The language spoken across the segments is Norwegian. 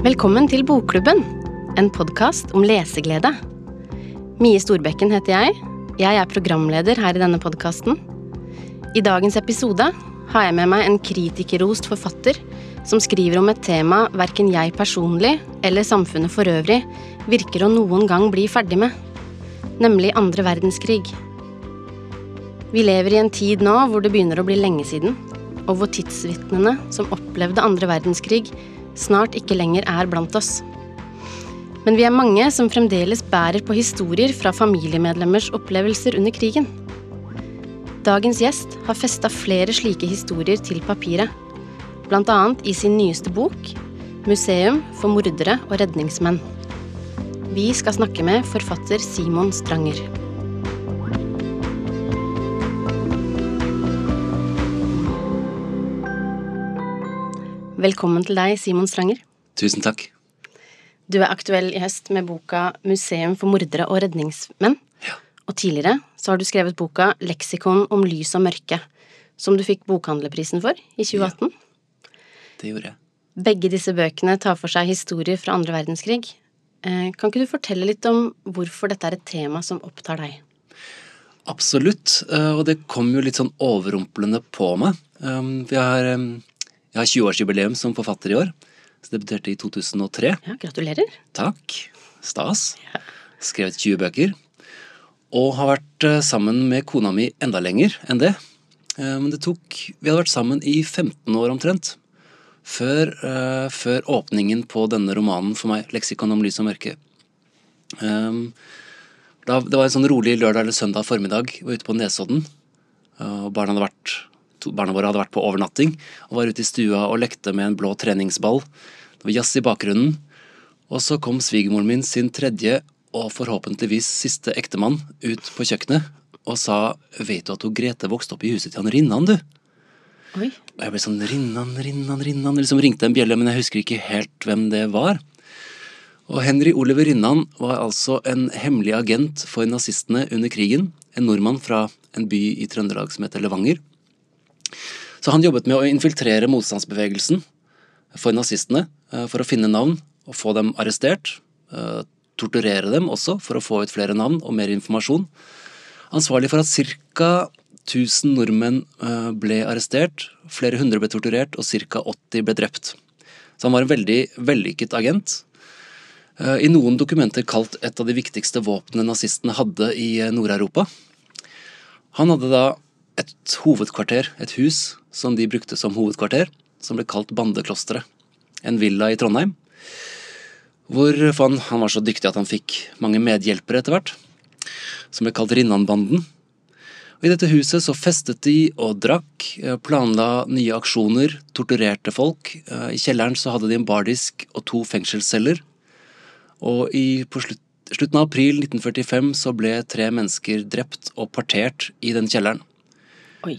Velkommen til Bokklubben, en podkast om leseglede. Mie Storbekken heter jeg. Jeg er programleder her i denne podkasten. I dagens episode har jeg med meg en kritikerrost forfatter som skriver om et tema verken jeg personlig eller samfunnet for øvrig virker å noen gang bli ferdig med, nemlig andre verdenskrig. Vi lever i en tid nå hvor det begynner å bli lenge siden, og hvor tidsvitnene som opplevde andre verdenskrig, snart ikke lenger er blant oss. Men vi er mange som fremdeles bærer på historier fra familiemedlemmers opplevelser under krigen. Dagens gjest har festa flere slike historier til papiret, bl.a. i sin nyeste bok, 'Museum for mordere og redningsmenn'. Vi skal snakke med forfatter Simon Stranger. Velkommen til deg, Simon Stranger. Tusen takk. Du er aktuell i høst med boka 'Museum for mordere og redningsmenn'. Ja. Og tidligere så har du skrevet boka 'Leksikon om lys og mørke', som du fikk Bokhandlerprisen for i 2018. Det gjorde jeg. Begge disse bøkene tar for seg historier fra andre verdenskrig. Eh, Kan ikke du fortelle litt om hvorfor dette er et tema som opptar deg? Absolutt. eh, Og det kom jo litt sånn overrumplende på meg. Um, Vi har, jeg har 20-årsjubileum som forfatter i år. Så debuterte i 2003. Ja, gratulerer. Takk. Stas. Skrevet 20 bøker. Og har vært eh, sammen med kona mi enda lenger enn det. Eh, Men det tok Vi hadde vært sammen i 15 år omtrent. Før, uh, før åpningen på denne romanen for meg, 'Leksikon om lys og mørke'. Um, da, det var en sånn rolig lørdag eller søndag formiddag. Vi var ute på Nesodden. Og barna, hadde vært, to, barna våre hadde vært på overnatting og var ute i stua og lekte med en blå treningsball. Det var jazz i bakgrunnen. Og så kom svigermoren min sin tredje og forhåpentligvis siste ektemann ut på kjøkkenet og sa 'Vet du at hun Grete vokste opp i huset til han Rinnan, du?' Oi. Og jeg ble sånn Rinnan, Rinnan, Rinnan. Liksom ringte en bjelle, men jeg husker ikke helt hvem det var. Og Henry Oliver Rinnan var altså en hemmelig agent for nazistene under krigen. En nordmann fra en by i Trøndelag som heter Levanger. Så han jobbet med å infiltrere motstandsbevegelsen for nazistene eh, for å finne navn og få dem arrestert. eh, Torturere dem også for å få ut flere navn og mer informasjon. Ansvarlig for at ca. 1000 nordmenn eh, ble arrestert, flere hundre ble torturert og ca. 80 ble drept. Så han var en veldig vellykket agent. I noen dokumenter kalt et av de viktigste våpnene nazistene hadde i Nord-Europa. Han hadde da et hovedkvarter, et hus, som de brukte som hovedkvarter, som ble kalt Bandeklosteret. En villa i Trondheim. Hvor han, han var så dyktig at han fikk mange medhjelpere etter hvert, som ble kalt Rinnanbanden. Og I dette huset så festet de og drakk, eh, planla nye aksjoner, torturerte folk. Eh, I kjelleren så hadde de en bardisk og to fengselsceller. Og i, på slutt, slutten av april 1945 så ble tre mennesker drept og partert i den kjelleren. Oi.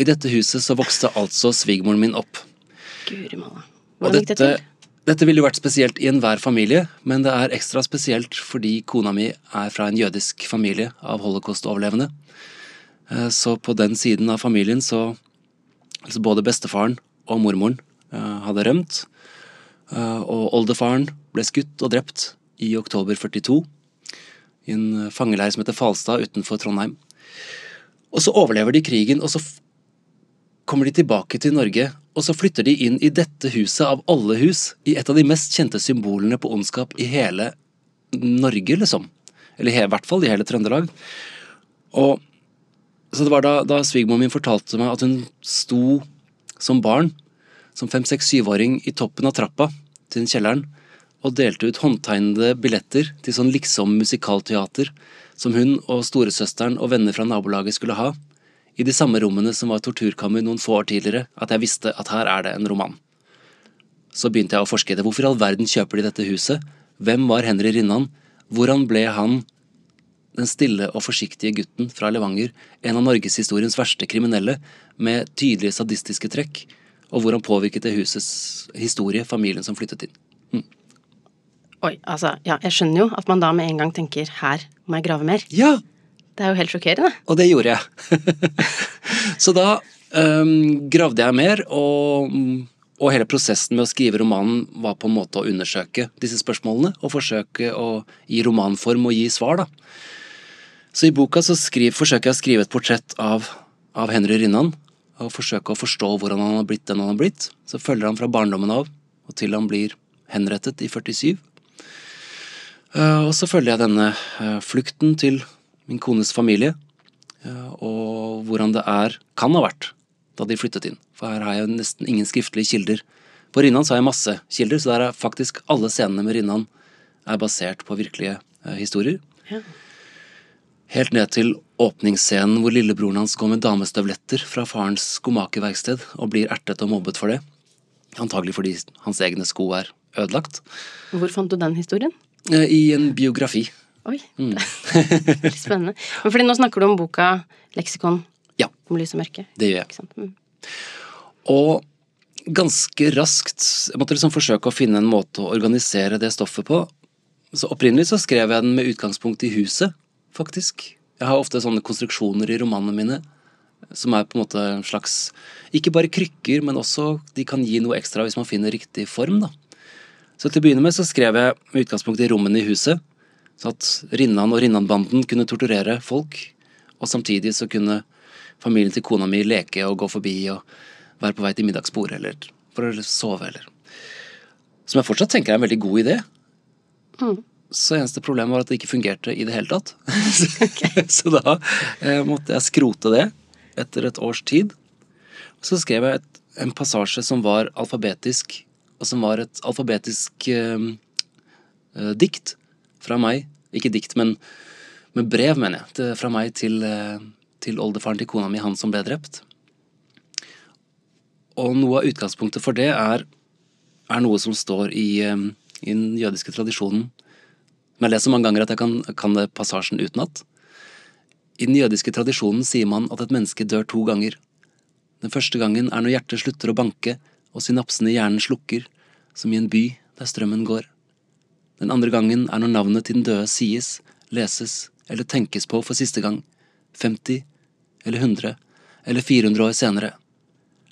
I dette huset så vokste altså svigermoren min opp. Guri malla. Og dette, gikk det til? dette ville jo vært spesielt i enhver familie, men det er ekstra spesielt fordi kona mi er fra en jødisk familie av holocaust-overlevende. Eh, Så på den siden av familien så altså Både bestefaren og mormoren eh, hadde rømt. eh, Og oldefaren ble skutt og drept i oktober 42 i en fangeleir som heter Falstad utenfor Trondheim. Og så overlever de krigen, og så kommer de tilbake til Norge, og så flytter de inn i dette huset av alle hus, i et av de mest kjente symbolene på ondskap i hele Norge, liksom. Eller i hvert fall i hele Trøndelag. Og så det var da, da svigermoren min fortalte meg at hun sto som barn, som fem, seks, syvåring, i toppen av trappa til kjelleren og delte ut håndtegnede billetter til sånn liksom musikalteater som hun og storesøsteren og venner fra nabolaget skulle ha, i de samme rommene som var torturkammer noen få år tidligere, at jeg visste at her er det en roman. Så begynte jeg å forske i det. Hvorfor i all verden kjøper de dette huset? Hvem var Henry Rinnan? Hvordan ble han den stille og forsiktige gutten fra Levanger, en av norgeshistoriens verste kriminelle, med tydelige sadistiske trekk, og hvordan påvirket det husets historie familien som flyttet inn? Oi, altså, ja, jeg skjønner jo at man da med en gang tenker her må jeg grave mer. Ja, Det er jo helt sjokkerende. Og det gjorde jeg. så da um, gravde jeg mer og, og hele prosessen med å skrive romanen var på en måte å undersøke disse spørsmålene og forsøke å gi romanform og gi svar. da. Så i boka så skriv, forsøker jeg å skrive et portrett av, av Henry Rinnan. Og forsøke å forstå hvordan han har blitt den han har blitt. Så følger han fra barndommen av og til han blir henrettet i 47. Uh, og så følger jeg denne uh, flukten til min kones familie, uh, og hvordan det er, kan ha vært, da de flyttet inn. For her har jeg nesten ingen skriftlige kilder. På Rinnan har jeg masse kilder, så der er faktisk alle scenene med Rinnan er basert på virkelige historier. Ja. Helt ned til åpningsscenen hvor lillebroren hans går med damestøvletter fra farens skomakerverksted og blir ertet og mobbet for det. Antagelig fordi hans egne sko er ødelagt. Hvor fant du den historien? Eh, I en biografi. Oi, mm. litt spennende. Men fordi nå snakker du om boka 'Leksikon ja. om lys og mørke'. Det gjør jeg. Mm. Og ganske raskt Jeg måtte liksom forsøke å finne en måte å organisere det stoffet på. Så Opprinnelig så skrev jeg den med utgangspunkt i huset, faktisk. Jeg har ofte sånne konstruksjoner i romanene mine som er på en måte en slags Ikke bare krykker, men også de kan gi noe ekstra hvis man finner riktig form. da. Så til å begynne med så skrev jeg med utgangspunkt i rommene i huset, så at Rinnan og Rinnan-banden kunne torturere folk, og samtidig så kunne familien til kona mi leke og gå forbi og være på vei til middagsbordet eller for å sove eller Som jeg fortsatt tenker er en veldig god idé. Mm. Så eneste problemet var at det ikke fungerte i det hele tatt. Okay. så da eh, måtte jeg skrote det etter et års tid. Så skrev jeg et, en passasje som var alfabetisk som var et alfabetisk eh, eh, dikt fra meg. Ikke dikt, men, men brev, mener jeg. Til, fra meg til, eh, til oldefaren til kona mi, han som ble drept. Og noe av utgangspunktet for det er, er noe som står i, eh, i, den jødiske tradisjonen. Men jeg leser mange ganger at jeg kan, kan det passasjen utenat. I den jødiske tradisjonen sier man at et menneske dør to ganger. Den første gangen er når hjertet slutter å banke og synapsene i hjernen slukker, som i en by der strømmen går. Den andre gangen er når navnet til den døde sies, leses eller tenkes på for siste gang, 50 eller 100 eller 400 år senere.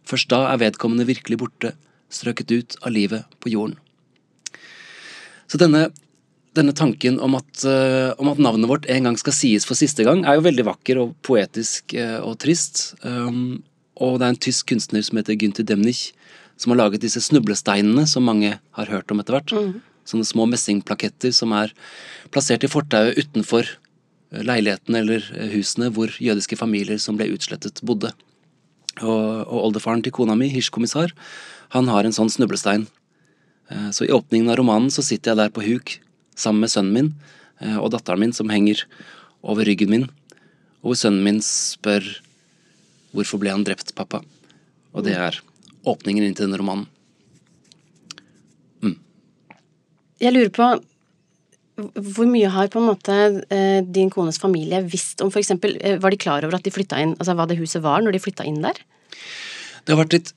Først da er vedkommende virkelig borte, strøket ut av livet på jorden. Så denne, denne tanken om at, uh, om at, navnet vårt en gang skal sies for siste gang, er jo veldig vakker og poetisk uh, og trist. Um, og det er en tysk kunstner som heter Günther Demnich, som har laget disse snublesteinene som mange har hørt om etter hvert. Mm. Sånne små messingplaketter som er plassert i fortauet utenfor eh, leilighetene eller eh, husene hvor jødiske familier som ble utslettet, bodde. Og, og oldefaren til kona mi, Hirsch-kommissar, han har en sånn snublestein. Eh, så i åpningen av romanen så sitter jeg der på huk sammen med sønnen min og datteren min som henger over ryggen min, og hvor sønnen min spør hvorfor ble han drept, pappa? Og det er åpningen inn til denne romanen. Mm. Jeg lurer på hvor mye har på en måte eh, din kones familie visst om f.eks. Eh, var de klar over at de flytta inn, altså hva det huset var når de flytta inn der? Det har vært litt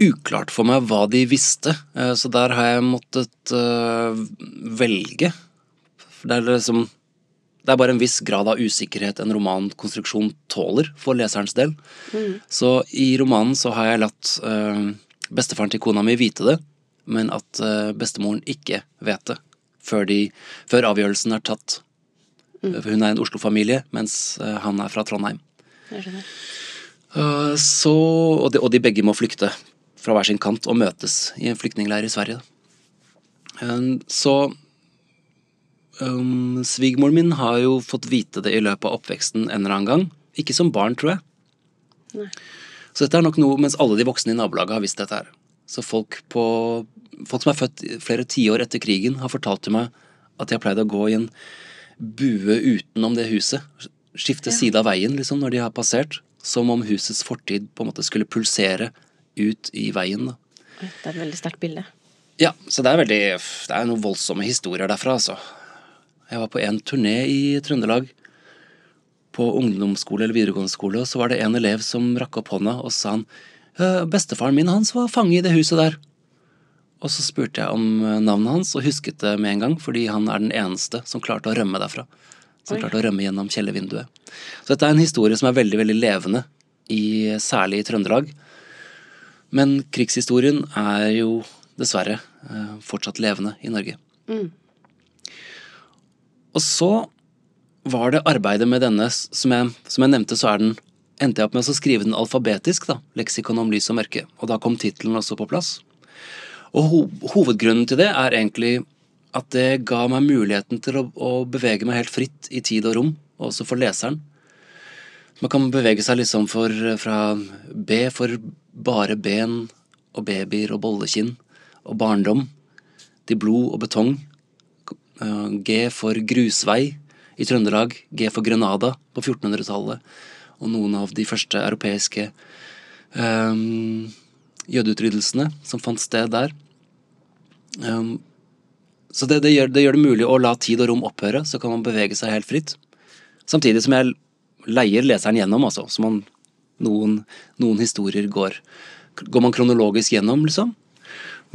uklart for meg hva de visste, eh, så der har jeg måttet velge. Det er liksom det er bare en viss grad av usikkerhet en romankonstruksjon tåler for leserens del. Mm. Så i romanen så har jeg latt øh, bestefaren til kona mi vite det, men at øh, bestemoren ikke vet det før, de, før avgjørelsen er tatt. Mm. Hun er en Oslo-familie, mens øh, han er fra Trondheim. så, og de, og de, begge må flykte fra hver sin kant og møtes i en flyktningleir i Sverige. så Um, Svigermoren min har jo fått vite det i løpet av oppveksten en eller annen gang. Ikke som barn, tror jeg. Nei. Så dette er nok noe mens alle de voksne i nabolaget har visst dette her. Så folk, på, folk som er født flere tiår etter krigen, har fortalt til meg at de har pleid å gå i en bue utenom det huset. Skifte ja. side av veien liksom, når de har passert. Som om husets fortid på en måte skulle pulsere ut i veien. Da. Det er et veldig sterkt bilde. Ja, så det er veldig Det er noen voldsomme historier derfra, altså. Jeg var på en turné i Trøndelag. På ungdomsskole eller videregående skole, og så var det en elev som rakk opp hånda og sa han bestefaren min hans var fange i det huset der. Og så spurte jeg om navnet hans, og husket det med en gang, fordi han er den eneste som klarte å rømme derfra. Som Oi. klarte å rømme gjennom kjellervinduet. Så dette er en historie som er veldig, veldig levende, i, særlig i Trøndelag. Men krigshistorien er jo dessverre fortsatt levende i Norge. Mm. Og så var det arbeidet med denne, som jeg, som jeg nevnte, så den endte jeg opp med å skrive den alfabetisk, da, leksikon om lys og mørke. Og da kom tittelen også på plass. Og ho hovedgrunnen til det er egentlig at det ga meg muligheten til å, å, bevege meg helt fritt i tid og rom, også for leseren. Man kan bevege seg liksom for, fra B for bare ben og babyer og bollekinn og barndom, til blod og betong. Eh, G for grusvei i Trøndelag, G for Grenada på 1400-tallet, og noen av de første europeiske um, jødeutryddelsene som fant sted der. Um, så det, det, gjør, det, gjør, det mulig å la tid og rom opphøre, så kan man bevege seg helt fritt. Samtidig som jeg leier leseren gjennom, altså. Så man, noen, noen historier går, går man kronologisk gjennom, liksom.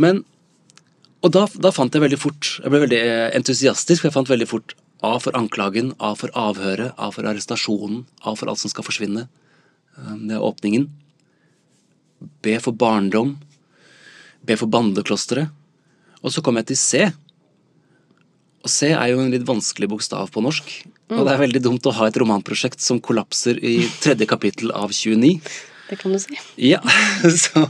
Men Og da, da, fant jeg veldig fort Jeg ble veldig entusiastisk, for jeg fant veldig fort A for anklagen, A for avhøret, A for arrestasjonen, A for alt som skal forsvinne. Det er åpningen. B for barndom. B for bandeklosteret. Og så kom jeg til C. Og C er jo en litt vanskelig bokstav på norsk. Og det er veldig dumt å ha et romanprosjekt som kollapser i tredje kapittel av 29. Det kan du si. Ja, så,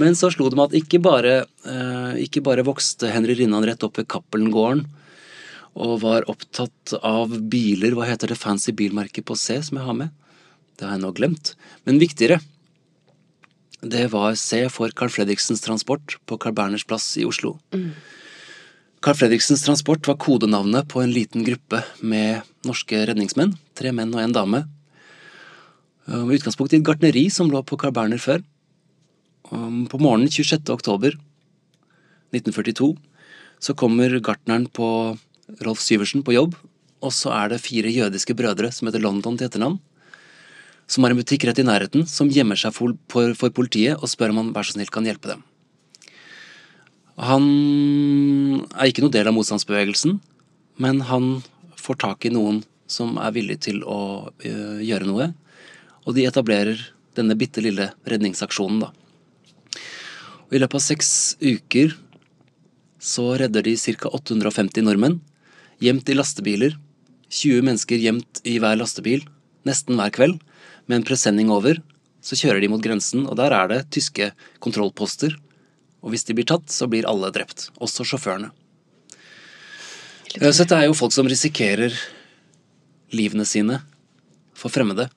Men så slo det meg at ikke bare, eh, ikke bare vokste Henry Rinnan rett opp ved Cappelen-gården og var opptatt av biler, hva heter det fancy bilmerket på C som jeg har med? Det har jeg nå glemt. Men viktigere, det var C for Carl Fredriksens Transport på Carl Berners plass i Oslo. Mm. Carl Fredriksens Transport var kodenavnet på en liten gruppe med norske redningsmenn. Tre menn og en dame. Med utgangspunkt i et gartneri som lå på Carl Berner før. På morgenen 26. oktober 1942 så kommer gartneren på Rolf Syversen på jobb, og så er det fire jødiske brødre som heter London til etternavn, som har en butikk rett i nærheten, som gjemmer seg for, for, for politiet og spør om han vær så snill kan hjelpe dem. Han er ikke noe del av motstandsbevegelsen, men han får tak i noen som er villig til å uh, gjøre noe, og de etablerer denne bitte lille redningsaksjonen, da. Og I løpet av seks uker så redder de ca. 850 nordmenn, gjemt i lastebiler. 20 mennesker gjemt i hver lastebil, nesten hver kveld, med en presenning over. Så kjører de mot grensen, og der er det tyske kontrollposter og hvis de blir tatt, så blir alle drept. Også sjåførene. Så dette er jo folk som risikerer livene sine for fremmede.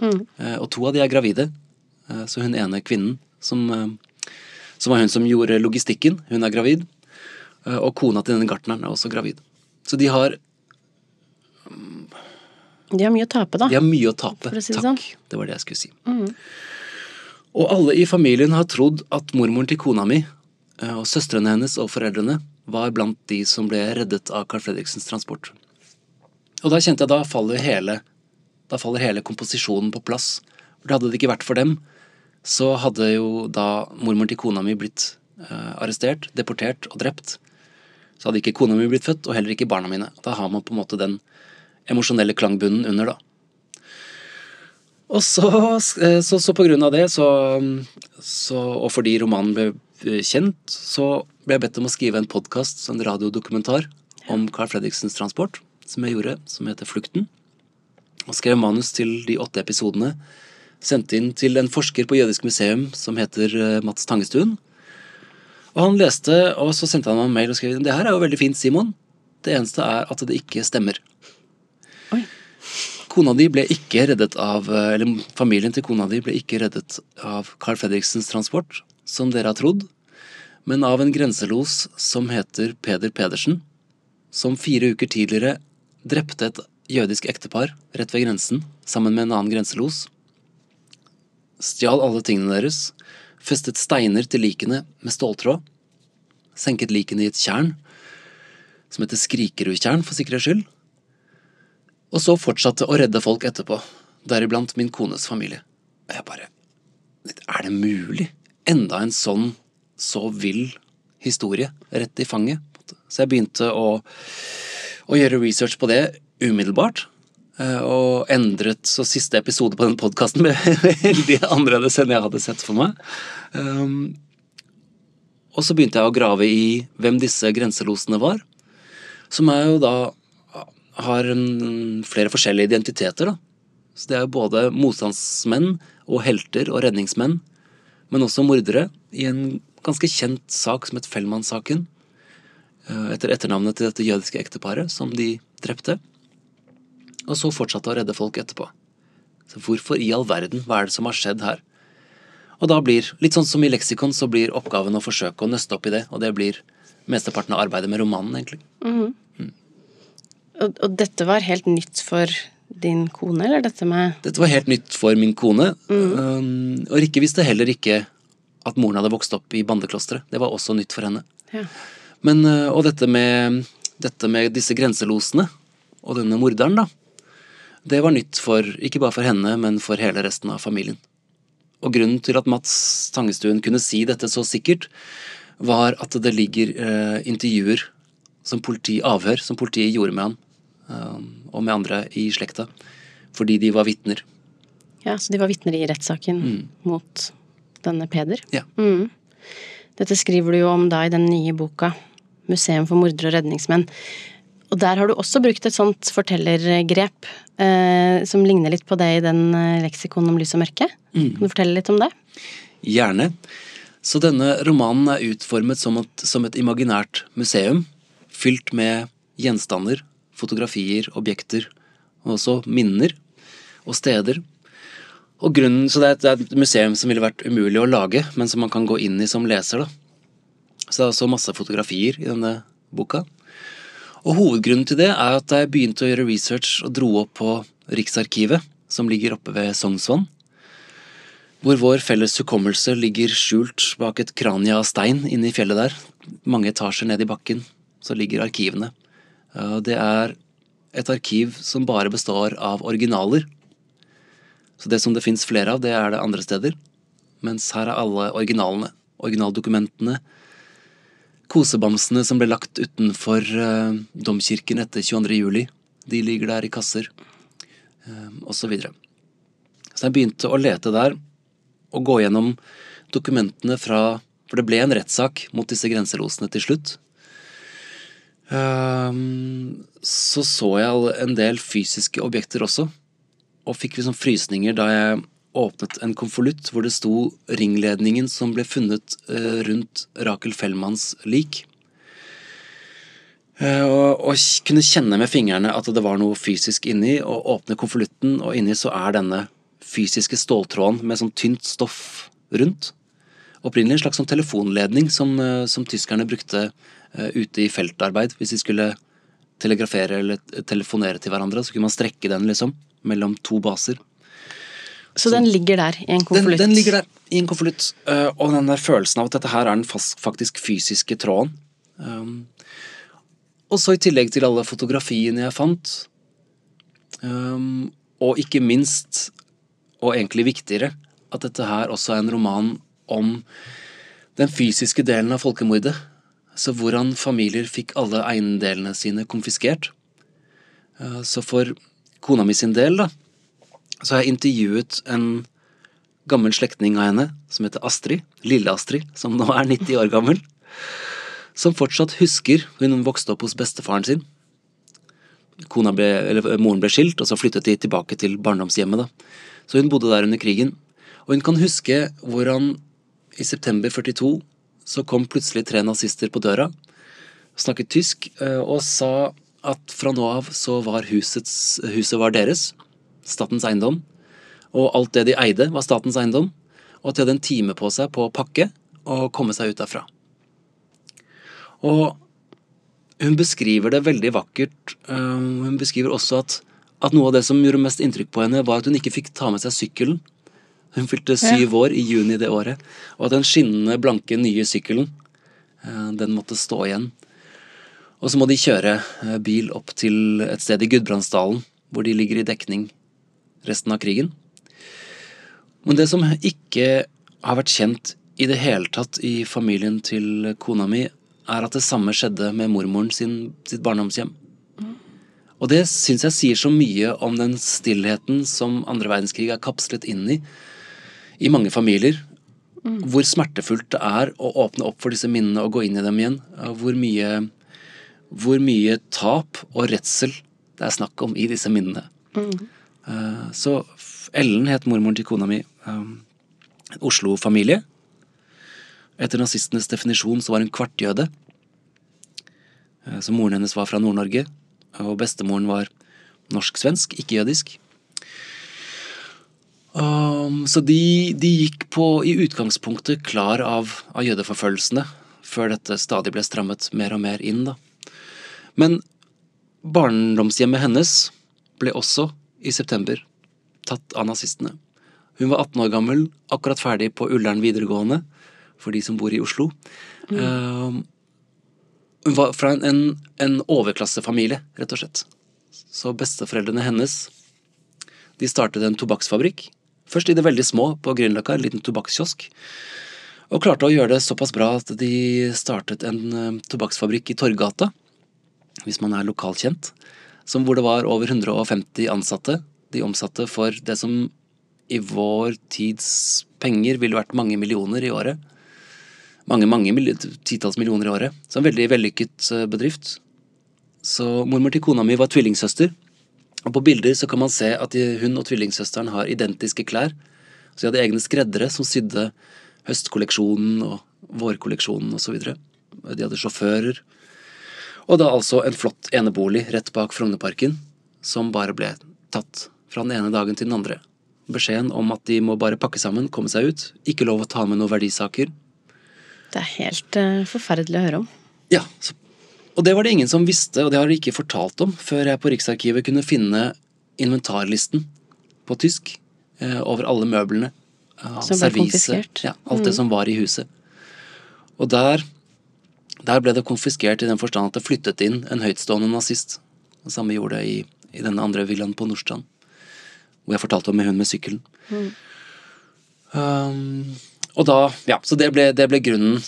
Mm. Eh, og to av de er gravide. Eh, så hun ene kvinnen, som, eh, som var hun som gjorde logistikken, hun er gravid. Og kona til denne gartneren er også gravid. Så de har De har mye å tape, da. De har mye å tape. Si Takk. Sånn. Det var det jeg skulle si. Mm. Og alle i familien har trodd at mormoren til kona mi eh, og søstrene hennes og foreldrene var blant de som ble reddet av Carl Fredriksens transport. Og da kjente jeg da faller hele, da faller hele komposisjonen på plass. For hadde det ikke vært for dem, så hadde jo da mormoren til kona mi blitt uh, arrestert, deportert og drept. Så hadde ikke kona mi blitt født, og heller ikke barna mine. Da har man på en måte den emosjonelle klangbunnen under, da. Og så, eh, så, så på grunn av det, så, så, og fordi romanen ble kjent, så ble jeg bedt om å skrive en podkast, en radiodokumentar, om Carl Fredriksens transport, som jeg gjorde, som heter Flukten. Og skrev manus til de åtte episodene. Sendte inn til en forsker på Jødisk museum som heter eh, Mats Tangestuen. Og han leste, og så sendte han meg en mail og skrev det her er jo veldig fint, Simon. Det eneste er at det ikke stemmer. Oi. Kona di ble ikke reddet av, eller Familien til kona di ble ikke reddet av Carl Fredriksens transport, som dere har trodd, men av en grenselos som heter Peder Pedersen, som fire uker tidligere drepte et jødisk ektepar rett ved grensen sammen med en annen grenselos, stjal alle tingene deres, festet steiner til likene med ståltråd, senket likene i et tjern som heter Skrikerudtjern for sikkerhets skyld, og så fortsatte å redde folk etterpå, deriblant min kones familie. Og jeg bare Er det mulig? Enda en sånn så vill historie rett i fanget. Så jeg begynte å, å gjøre research på det umiddelbart. Eh, og endret så siste episode på den podkasten ble veldig annerledes enn jeg hadde sett for meg. Um, og så begynte jeg å grave i hvem disse grenselosene var. Som er jo da har en, flere forskjellige identiteter, da. Så det er jo både motstandsmenn og helter og redningsmenn, men også mordere, i en ganske kjent sak som het Fellmann-saken. Eh, etter etternavnet til dette jødiske ekteparet som de drepte. Og så fortsatte å redde folk etterpå. Så hvorfor i all verden, hva er det som har skjedd her? Og da blir, litt sånn som i leksikon, så blir oppgaven å forsøke å nøste opp i det, og det blir mesteparten av arbeidet med romanen, egentlig. Mm. Mm. Og, og, dette var helt nytt for din kone, eller dette med Dette var helt nytt for min kone. Mm. Um, og Rikke visste heller ikke at moren hadde vokst opp i bandeklosteret. Det var også nytt for henne. Ja. Men, uh, og dette med, dette med disse grenselosene og denne morderen, da. Det var nytt for, ikke bare for henne, men for hele resten av familien. Og grunnen til at Mats Tangestuen kunne si dette så sikkert, var at det ligger eh, intervjuer som politi, avhør som politiet gjorde med han eh, og med andre i slekta, fordi de var vitner. Ja, så de var vitner i rettssaken mm. mot denne Peder? Ja. Mm. Dette skriver du jo om da i den nye boka 'Museum for mordere og redningsmenn'. Og der har du også brukt et sånt fortellergrep eh, som ligner litt på det i den leksikonen leksikon om lys og mørke. Mm. Kan du fortelle litt om det? Gjerne. Så denne romanen er utformet som et, som et imaginært museum, fylt med gjenstander fotografier, objekter, og også minner og steder. Og grunnen, så det er, et, det er, et, museum som ville vært umulig å lage, men som man kan gå inn i som leser. da. Så det er også masse fotografier i denne boka. Og hovedgrunnen til det er at jeg begynte å gjøre research og dro opp på Riksarkivet, som ligger oppe ved Sognsvann. Hvor vår felles hukommelse ligger skjult bak et krania av stein inne i fjellet der. Mange etasjer ned i bakken så ligger arkivene. Det er et arkiv som bare består av originaler. Så det som det fins flere av, det er det andre steder. Mens her er alle originalene. Originaldokumentene. Kosebamsene som ble lagt utenfor uh, domkirken etter 22. juli. De ligger der i kasser. Uh, og så videre. Så jeg begynte å lete der og gå gjennom dokumentene fra For det ble en rettssak mot disse grenselosene til slutt. Uh, så så jeg en del fysiske objekter også, og fikk liksom frysninger da jeg åpnet en konvolutt hvor det sto ringledningen som ble funnet eh, rundt Rakel Fellmanns lik. Eh, og, kunne kjenne med fingrene at det var noe fysisk inni, og åpne konvolutten, og inni så er denne fysiske ståltråden med sånn tynt stoff rundt. Opprinnelig en slags sånn telefonledning som, eh, som tyskerne brukte ute i feltarbeid. Hvis de skulle telegrafere eller telefonere til hverandre, så kunne man strekke den liksom mellom to baser. Så, så den ligger der i en konvolutt? Den, den, ligger der i en konvolutt. Og den der følelsen av at dette her er den fast, faktisk fysiske tråden. Um, og så i tillegg til alle fotografiene jeg fant, um, og ikke minst, og egentlig viktigere, at dette her også er en roman om den fysiske delen av folkemordet. Så hvordan familier fikk alle eiendelene sine konfiskert. Eh, så for kona mi sin del, da, så har jeg intervjuet en gammel slektning av henne som heter Astrid. Lille-Astrid, som nå er 90 år gammel. Som fortsatt husker hun vokste opp hos bestefaren sin. Ble, moren ble skilt, og så flyttet de tilbake til barndomshjemmet. da. Så hun bodde der under krigen. Og hun kan huske hvordan i september 42 så kom plutselig tre nazister på døra, snakket tysk, eh, og sa at fra nå av så var husets, huset var deres, statens eiendom, og alt det de eide, var statens eiendom, og at de hadde en time på seg på å pakke og komme seg ut derfra. Og hun beskriver det veldig vakkert. Eh, hun beskriver også at, at noe av det som gjorde mest inntrykk på henne, var at hun ikke fikk ta med seg sykkelen hun fylte syv år i juni det året. Og at den skinnende, blanke, nye sykkelen, eh, den måtte stå igjen. Og så må de kjøre eh, bil opp til et sted i Gudbrandsdalen, hvor de ligger i dekning resten av krigen. Men det som ikke har vært kjent i det hele tatt i familien til kona mi, er at det samme skjedde med mormoren sin, sitt barndomshjem. Og det syns jeg sier så mye om den stillheten som andre verdenskrig er kapslet inn i i mange familier. Hvor smertefullt det er å åpne opp for disse minnene og gå inn i dem igjen. Hvor mye, hvor mye tap og redsel det er snakk om i disse minnene. Eh, Så Ellen het mormoren til kona mi. Um, Oslo-familie. Etter nazistenes definisjon så var hun kvartjøde. Eh, Så moren hennes var fra Nord-Norge, og bestemoren var norsk-svensk, ikke jødisk. Um, så de, de gikk på i utgangspunktet klar av, av jødeforfølgelsene, før dette stadig ble strammet mer og mer inn, da. Men barndomshjemmet hennes ble også i september tatt av nazistene. Hun var 18 år gammel, akkurat ferdig på Ullern videregående, for de som bor i Oslo. Um, hun var fra en, en, en overklassefamilie, rett og slett. Så besteforeldrene hennes de startet en tobakksfabrikk. Først i det veldig små på Grünerløkka, en liten tobakkskiosk. Og klarte å gjøre det såpass bra at de startet en eh, tobakksfabrikk i Torgata, hvis man er lokalkjent, som hvor det var over 150 ansatte. De omsatte for det som i vår tids penger ville vært mange millioner i året. Mange, mange titalls millioner i året. Så en veldig vellykket eh, bedrift. Så mormor til kona mi var tvillingsøster. Og på bilder så kan man se at hun og tvillingsøsteren har identiske klær. Så de hadde egne skreddere som sydde høstkolleksjonen og vårkolleksjonen osv. De hadde sjåfører. Og da altså en flott enebolig rett bak Frognerparken, som bare ble tatt fra den ene dagen til den andre. Beskjeden om at de må bare pakke sammen, komme seg ut. Ikke lov å ta med noen verdisaker. Det er helt uh, forferdelig å høre om. Ja, så, og det var det ingen som visste, og det har de ikke fortalt om, før jeg på Riksarkivet kunne finne inventarlisten på tysk uh, over alle møblene. Uh, Som ble konfiskert. Ja, alt det som var i huset. Og der, der ble det konfiskert i den forstand at det flyttet inn en høytstående nazist. Det samme gjorde det i, i den andre villaen på Nordstrand, hvor jeg fortalte om med hun med sykkelen. Um, og da, ja, så det ble, det ble grunnen,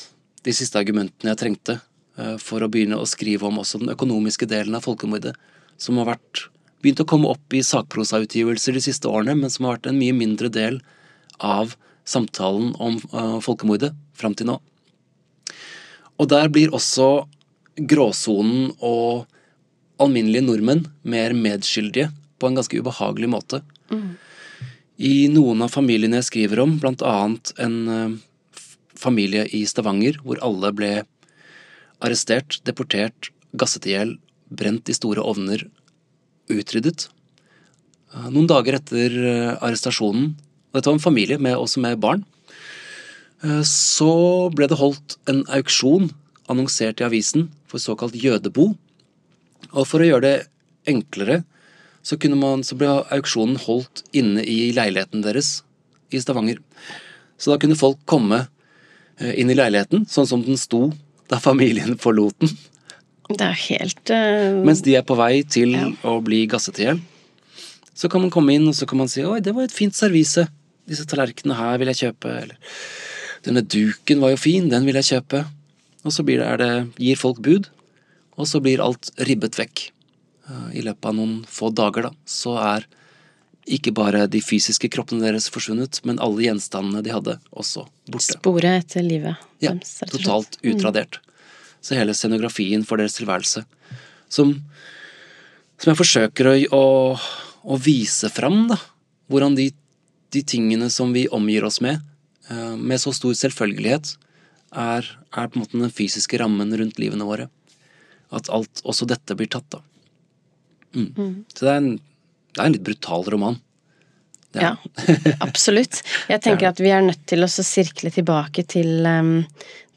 de siste argumentene jeg trengte uh, for å begynne å skrive om også den økonomiske delen av folkemordet, som har vært, begynt å komme opp i sakprosautgivelser de siste årene, men som har vært en mye mindre del av samtalen om uh, folkemordet fram til nå. Og der blir også gråsonen og alminnelige nordmenn mer medskyldige på en ganske ubehagelig måte. I noen av familiene jeg skriver om, blant annet en eh, familie i Stavanger, hvor alle ble arrestert, deportert, gasset i hjel, brent i store ovner, utryddet. Eh, Noen dager etter eh, arrestasjonen, og dette var en familie med, også med barn, så ble det holdt en auksjon annonsert i avisen for såkalt jødebo. Og for å gjøre det enklere, så, kunne man, så ble auksjonen holdt inne i leiligheten deres i Stavanger. Så da kunne folk komme eh, inn i leiligheten, sånn som den sto da familien forlot den, Det er helt uh... mens de er på vei til Ja. å bli gasset i hjel. Så kan man komme inn og så kan man si 'oi, det var et fint servise'. Disse tallerkenene her vil jeg kjøpe. Eller 'denne duken var jo fin, den vil jeg kjøpe'. Og så blir det, det, gir folk bud, og så blir alt ribbet vekk. Eh, I løpet av noen få dager, da, så er ikke bare de fysiske kroppene deres forsvunnet, men alle gjenstandene de hadde, også borte. sporet etter livet Ja, totalt utradert. Så hele scenografien for deres tilværelse, som, som jeg forsøker å, å, å vise fram, da. Hvordan de, de tingene som vi omgir oss med, med så stor selvfølgelighet, er, er på en måte den fysiske rammen rundt livene våre. At alt, også dette blir tatt, da. Mm. Så det er, en, det er en litt brutal roman. Ja, absolutt. Jeg tenker at vi er nødt til å sirkle tilbake til um,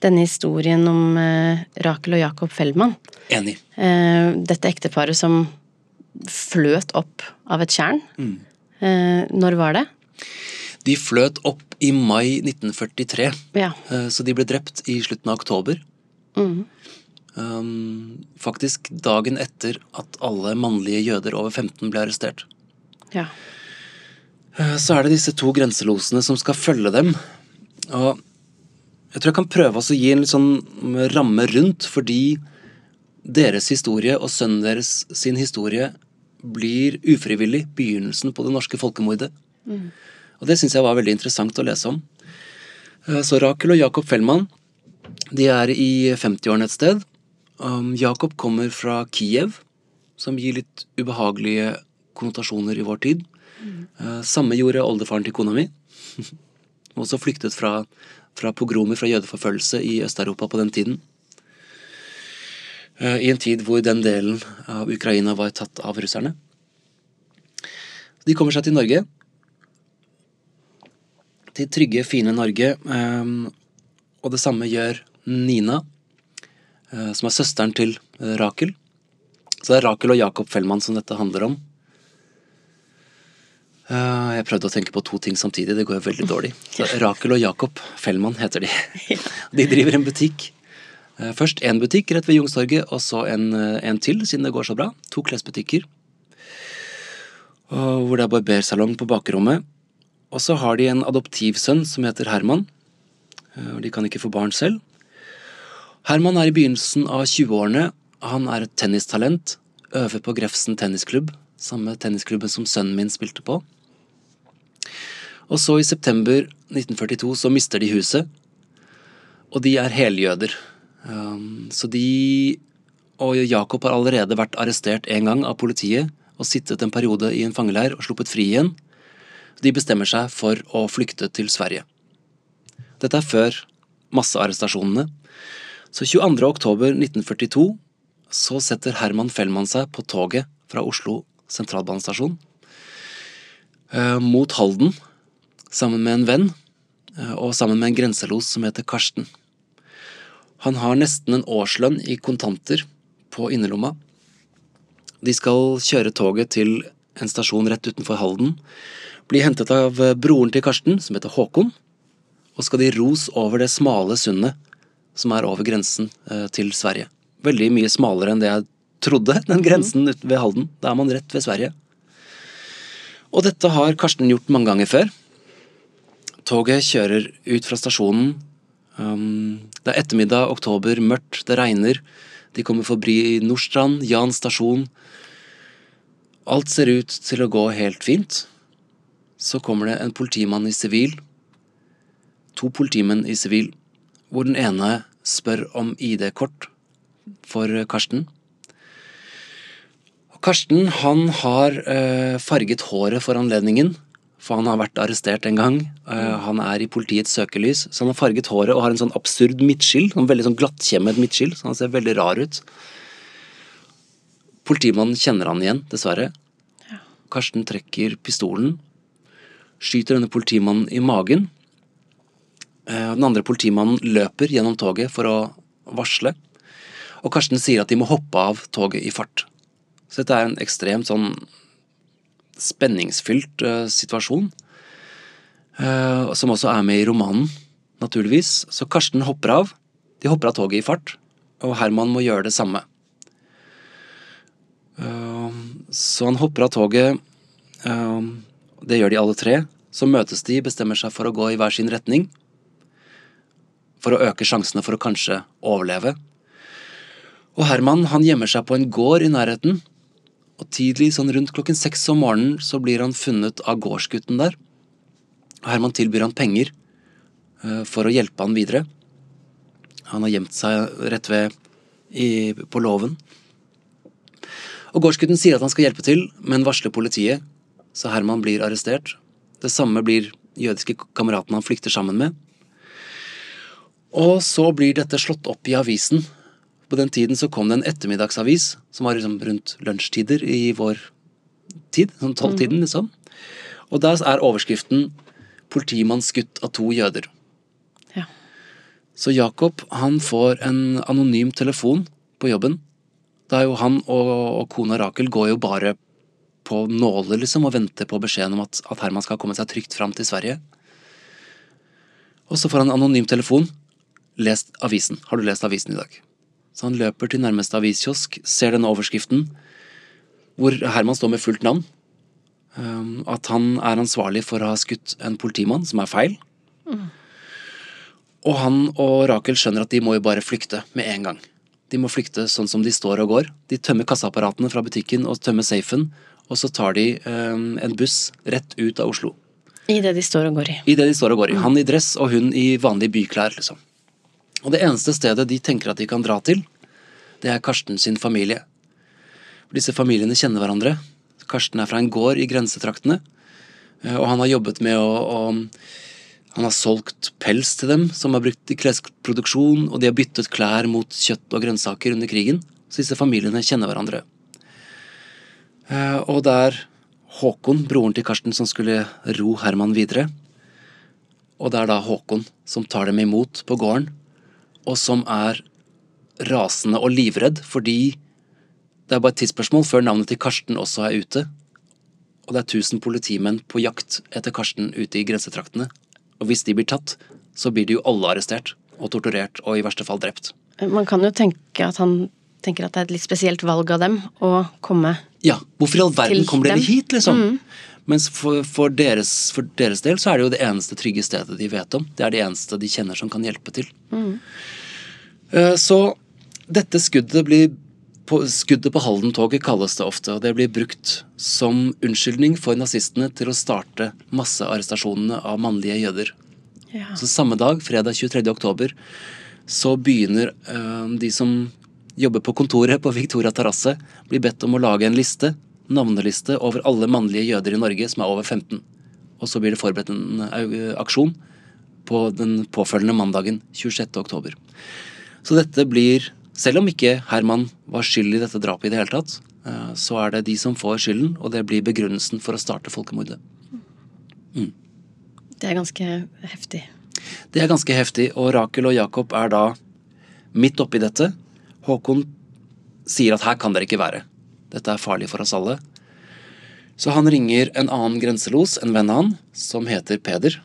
denne historien om uh, Rakel og Jacob Feldman. Enig. Uh, dette ekteparet som fløt opp av et tjern. Mm. Uh, når var det? De fløt opp i mai 1943. Ja. Eh, Så de ble drept i slutten av oktober. Mm. Um, faktisk dagen etter at alle mannlige jøder over 15 ble arrestert. ja. Eh, Så er det disse to grenselosene som skal følge dem. Og jeg tror jeg kan prøve å gi en litt sånn ramme rundt, fordi deres historie og sønnen deres sin historie blir ufrivillig begynnelsen på det norske folkemordet. Og det syns jeg var veldig interessant å lese om. Eh, Så Rakel og Jakob Fellmann de er i 50-årene et sted. Jacob Jakob kommer fra Kiev, som gir litt ubehagelige konnotasjoner i vår tid. Eh, Samme gjorde oldefaren til kona mi. Også flyktet fra, fra pogromer, fra jødeforfølgelse i Øst-Europa på den tiden. Eh, I en tid hvor den delen av Ukraina var tatt av russerne. De kommer seg til Norge. Til trygge, fine Norge. eh, Og det samme gjør Nina, eh, som er søsteren til eh, Rakel. Så det er Rakel og Jakob Fellmann som dette handler om. Eh, Jeg prøvde å tenke på to ting samtidig, det går jo veldig dårlig. Så Rakel og Jakob Fellmann heter de. De driver en butikk. Først én butikk rett ved Youngstorget, og så en, en til, siden det går så bra. To klesbutikker. Hvor det er barbersalong på bakrommet. Og så har de en adoptivsønn som heter Herman. Eh, Og de kan ikke få barn selv. Herman er i begynnelsen av 20-årene. Han er et tennistalent. Øver på Grefsen tennisklubb, samme tennisklubben som sønnen min spilte på. Og så i september 1942 så mister de huset, og de er heljøder. Um, så de og Jakob har allerede vært arrestert en gang av politiet og sittet en periode i en fangeleir og sluppet fri igjen. De bestemmer seg for å flykte til Sverige. Dette er før massearrestasjonene. Så 22. oktober 1942 så setter Herman Fellmann seg på toget fra Oslo sentralbanestasjon eh, mot Halden sammen med en venn eh, og sammen med en grenselos som heter Karsten. Han har nesten en årslønn i kontanter på innerlomma. De skal kjøre toget til en stasjon rett utenfor Halden, bli hentet av eh, broren til Karsten, som heter Håkon, og skal de ros over det smale sundet som er over grensen eh, til Sverige. Veldig mye smalere enn det jeg trodde, den grensen ute ved Halden. Da er man rett ved Sverige. Og dette har Karsten gjort mange ganger før. Toget kjører ut fra stasjonen. Um, det er ettermiddag, oktober, mørkt, det regner. De kommer forbi Nordstrand, Jan stasjon. Alt ser ut til å gå helt fint. Så kommer det en politimann i sivil. To politimenn i sivil, hvor den ene spør om ID-kort for Karsten. Karsten han har eh, farget håret for anledningen, for han har vært arrestert en gang. Eh, han er i politiets søkelys, så han har farget håret og har en sånn absurd midtskill. Sånn veldig sånn glattkjemmet midtskill, så han ser veldig rar ut. Politimannen kjenner han igjen, dessverre. Karsten trekker pistolen, skyter denne politimannen i magen. Eh, Den andre politimannen løper gjennom toget for å varsle. Og Karsten sier at de må hoppe av toget i fart. Så dette er en ekstremt sånn spenningsfylt eh, situasjon. eh, som også er med i romanen, naturligvis. Så Karsten hopper av. De hopper av toget i fart, og Herman må gjøre det samme. Så han hopper av toget. Det gjør de alle tre. Så møtes de, bestemmer seg for å gå i hver sin retning. For å øke sjansene for å kanskje overleve. Og Herman han gjemmer seg på en gård i nærheten. Og tidlig, sånn rundt klokken seks om morgenen, så blir han funnet av gårdsgutten der. Og Herman tilbyr han penger eh, for å hjelpe han videre. Han har gjemt seg rett ved i, på låven. Og gårdsgutten sier at han skal hjelpe til, men varsler politiet, så Herman blir arrestert. Det samme blir jødiske kameraten han flykter sammen med. Og så blir dette slått opp i avisen. På den tiden så kom det en ettermiddagsavis som var liksom rundt lunsjtider i vår tid, sånn tolvtiden liksom. Og der er overskriften 'Politimann skutt av to jøder'. Ja. Så Jakob han får en anonym telefon på jobben. Da er jo han og, og kona Rakel går jo bare på nåler liksom og venter på beskjeden om at, at Herman skal komme seg trygt fram til Sverige. Og så får han anonym telefon. Lest avisen. Har du lest avisen i dag? Så han løper til nærmeste aviskiosk, ser denne overskriften, hvor Herman står med fullt navn. Um, at han er ansvarlig for å ha skutt en politimann, som er feil. Og han og Rakel skjønner at de må jo bare flykte med en gang. De må flykte sånn som de står og går. De tømmer kassaapparatene fra butikken og tømmer safen og så tar de eh, en buss rett ut av Oslo. I det de står og går i. I det de står og går i. Han i dress og hun i vanlige byklær, liksom. Og det eneste stedet de tenker at de kan dra til, det er Karsten sin familie. Disse familiene kjenner hverandre. Karsten er fra en gård i grensetraktene, eh, og han har jobbet med å, å han har solgt pels til dem, som er brukt i klesproduksjon, og de har byttet klær mot kjøtt og grønnsaker under krigen. Så disse familiene kjenner hverandre. Eh, og det er Håkon, broren til Karsten, som skulle ro Herman videre. Og det er da Håkon som tar dem imot på gården, og som er rasende og livredd fordi det er bare et tidsspørsmål før navnet til Karsten også er ute. Og det er 1000 politimenn på jakt etter Karsten ute i grensetraktene. Og hvis de blir tatt, så blir de jo alle arrestert og torturert og i verste fall drept. Man kan jo tenke at han tenker at det er et litt spesielt valg av dem å komme til dem. Ja, hvorfor i all verden kommer dere hit, liksom? Mens for, for, deres, for deres del så er det jo det eneste trygge stedet de vet om. Det er det eneste de kjenner som kan hjelpe til. Mm. Så dette skuddet blir på, Skuddet på Halden-toget kalles det ofte, og det blir brukt som unnskyldning for nazistene til å starte massearrestasjonene av mannlige jøder. ja. Så samme dag, fredag 23. oktober, så begynner øh, de som jobber på kontoret på Victoria terrasse, blir bedt om å lage en liste, navneliste, over alle mannlige jøder i Norge som er over 15. Og så blir det forberedt en aksjon på den påfølgende mandagen 26. oktober. Så dette blir, selv om ikke Herman var skyld i dette drapet i det hele tatt, eh, så er det de som får skylden, og det blir begrunnelsen for å starte folkemordet. Det er ganske heftig. Det er ganske heftig, og Rakel og Jakob er da midt oppi dette. Håkon sier at her kan dere ikke være. Dette er farlig for oss alle. Så han ringer en annen grenselos, en venn av han, som heter Peder,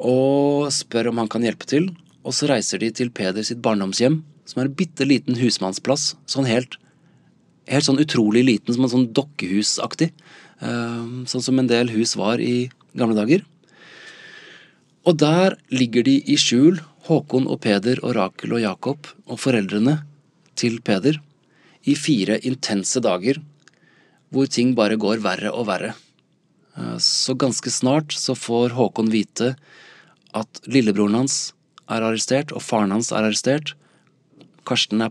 og spør om han kan hjelpe til. Og så reiser de til Peder sitt barndomshjem, som er en bitte liten husmannsplass. Sånn helt, helt sånn utrolig liten, som en sånn dokkehusaktig. Eh, Sånn som en del hus var i gamle dager. Og der ligger de i skjul, Håkon og Peder og Rakel og Jakob og foreldrene til Peder, i fire intense dager hvor ting bare går verre og verre. Eh, Så ganske snart så får Håkon vite at lillebroren hans er arrestert, og faren hans er arrestert. Karsten, er,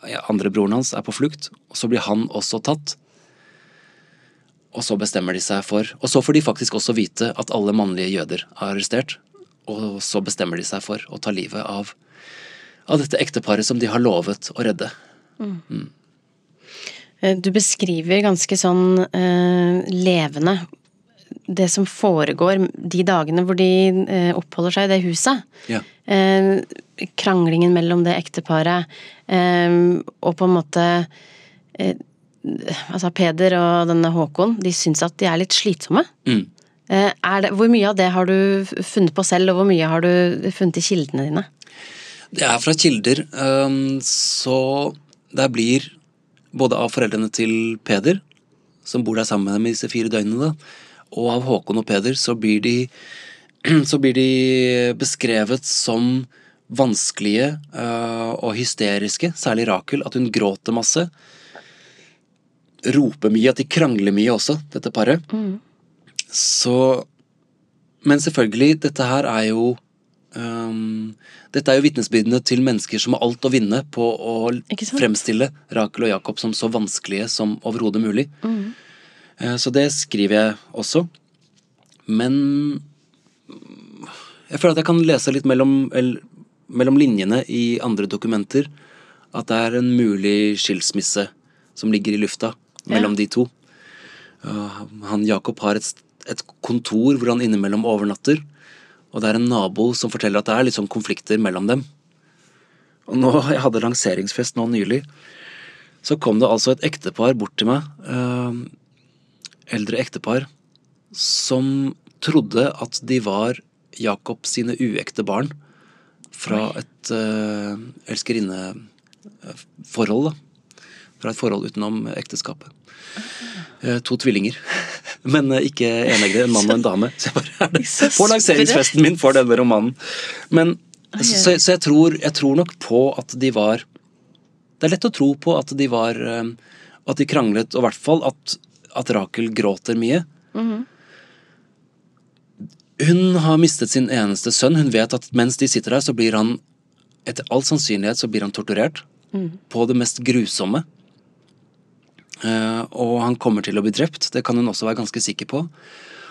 andrebroren andre broren hans, er på flukt, og så blir han også tatt. Og så bestemmer de seg for Og så får de faktisk også vite at alle mannlige jøder er arrestert. Og så bestemmer de seg for å ta livet av, av dette ekteparet som de har lovet å redde. Eh, Du beskriver ganske sånn eh, levende det som foregår de dagene hvor de eh, oppholder seg i det huset. Ja. Eh, kranglingen mellom det ekteparet, eh, og på en måte eh, Altså Peder og denne Håkon, de syns at de er litt slitsomme. Mm. Eh, det, hvor mye av det har du funnet på selv, og hvor mye har du funnet i kildene dine? Det er fra kilder, så det blir både av foreldrene til Peder, som bor der sammen med dem i disse fire døgnene, og av Håkon og Peder, så blir de, så blir de beskrevet som vanskelige øh, og hysteriske, særlig Rakel, at hun gråter masse. Roper mye, at de krangler mye også, dette paret. Så Men selvfølgelig, dette her er jo um, Dette er jo vitnesbyrdene til mennesker som har alt å vinne på å fremstille Rakel og Jakob som så vanskelige som overhodet mulig. Eh, Så det skriver jeg også. Men jeg føler at jeg kan lese litt mellom, eller, mellom linjene i andre dokumenter at det er en mulig skilsmisse som ligger i lufta mellom de to. Uh, Han Jakob har et, et kontor hvor han innimellom overnatter, og det er en nabo som forteller at det er litt sånn konflikter mellom dem. Og nå, Jeg hadde lanseringsfest nå nylig. Så kom det altså et ektepar bort til meg, Eh, eldre ektepar, som trodde at de var Jakob sine uekte barn fra et eh, elskerinneforhold, da. Fra et forhold utenom ekteskapet. Eh, to tvillinger. Men eh, ikke eneggede, en mann og en dame. Så jeg bare er det. På lanseringsfesten min for denne romanen. Men, så, så, jeg, tror, jeg tror nok på at de var Det er lett å tro på at de var eh, At de kranglet, og i hvert fall at, at Rakel gråter mye. Hun har mistet sin eneste sønn. Hun vet at mens de sitter der, så blir han etter all sannsynlighet så blir han torturert. På det mest grusomme. Eh, og han kommer til å bli drept. Det kan hun også være ganske sikker på.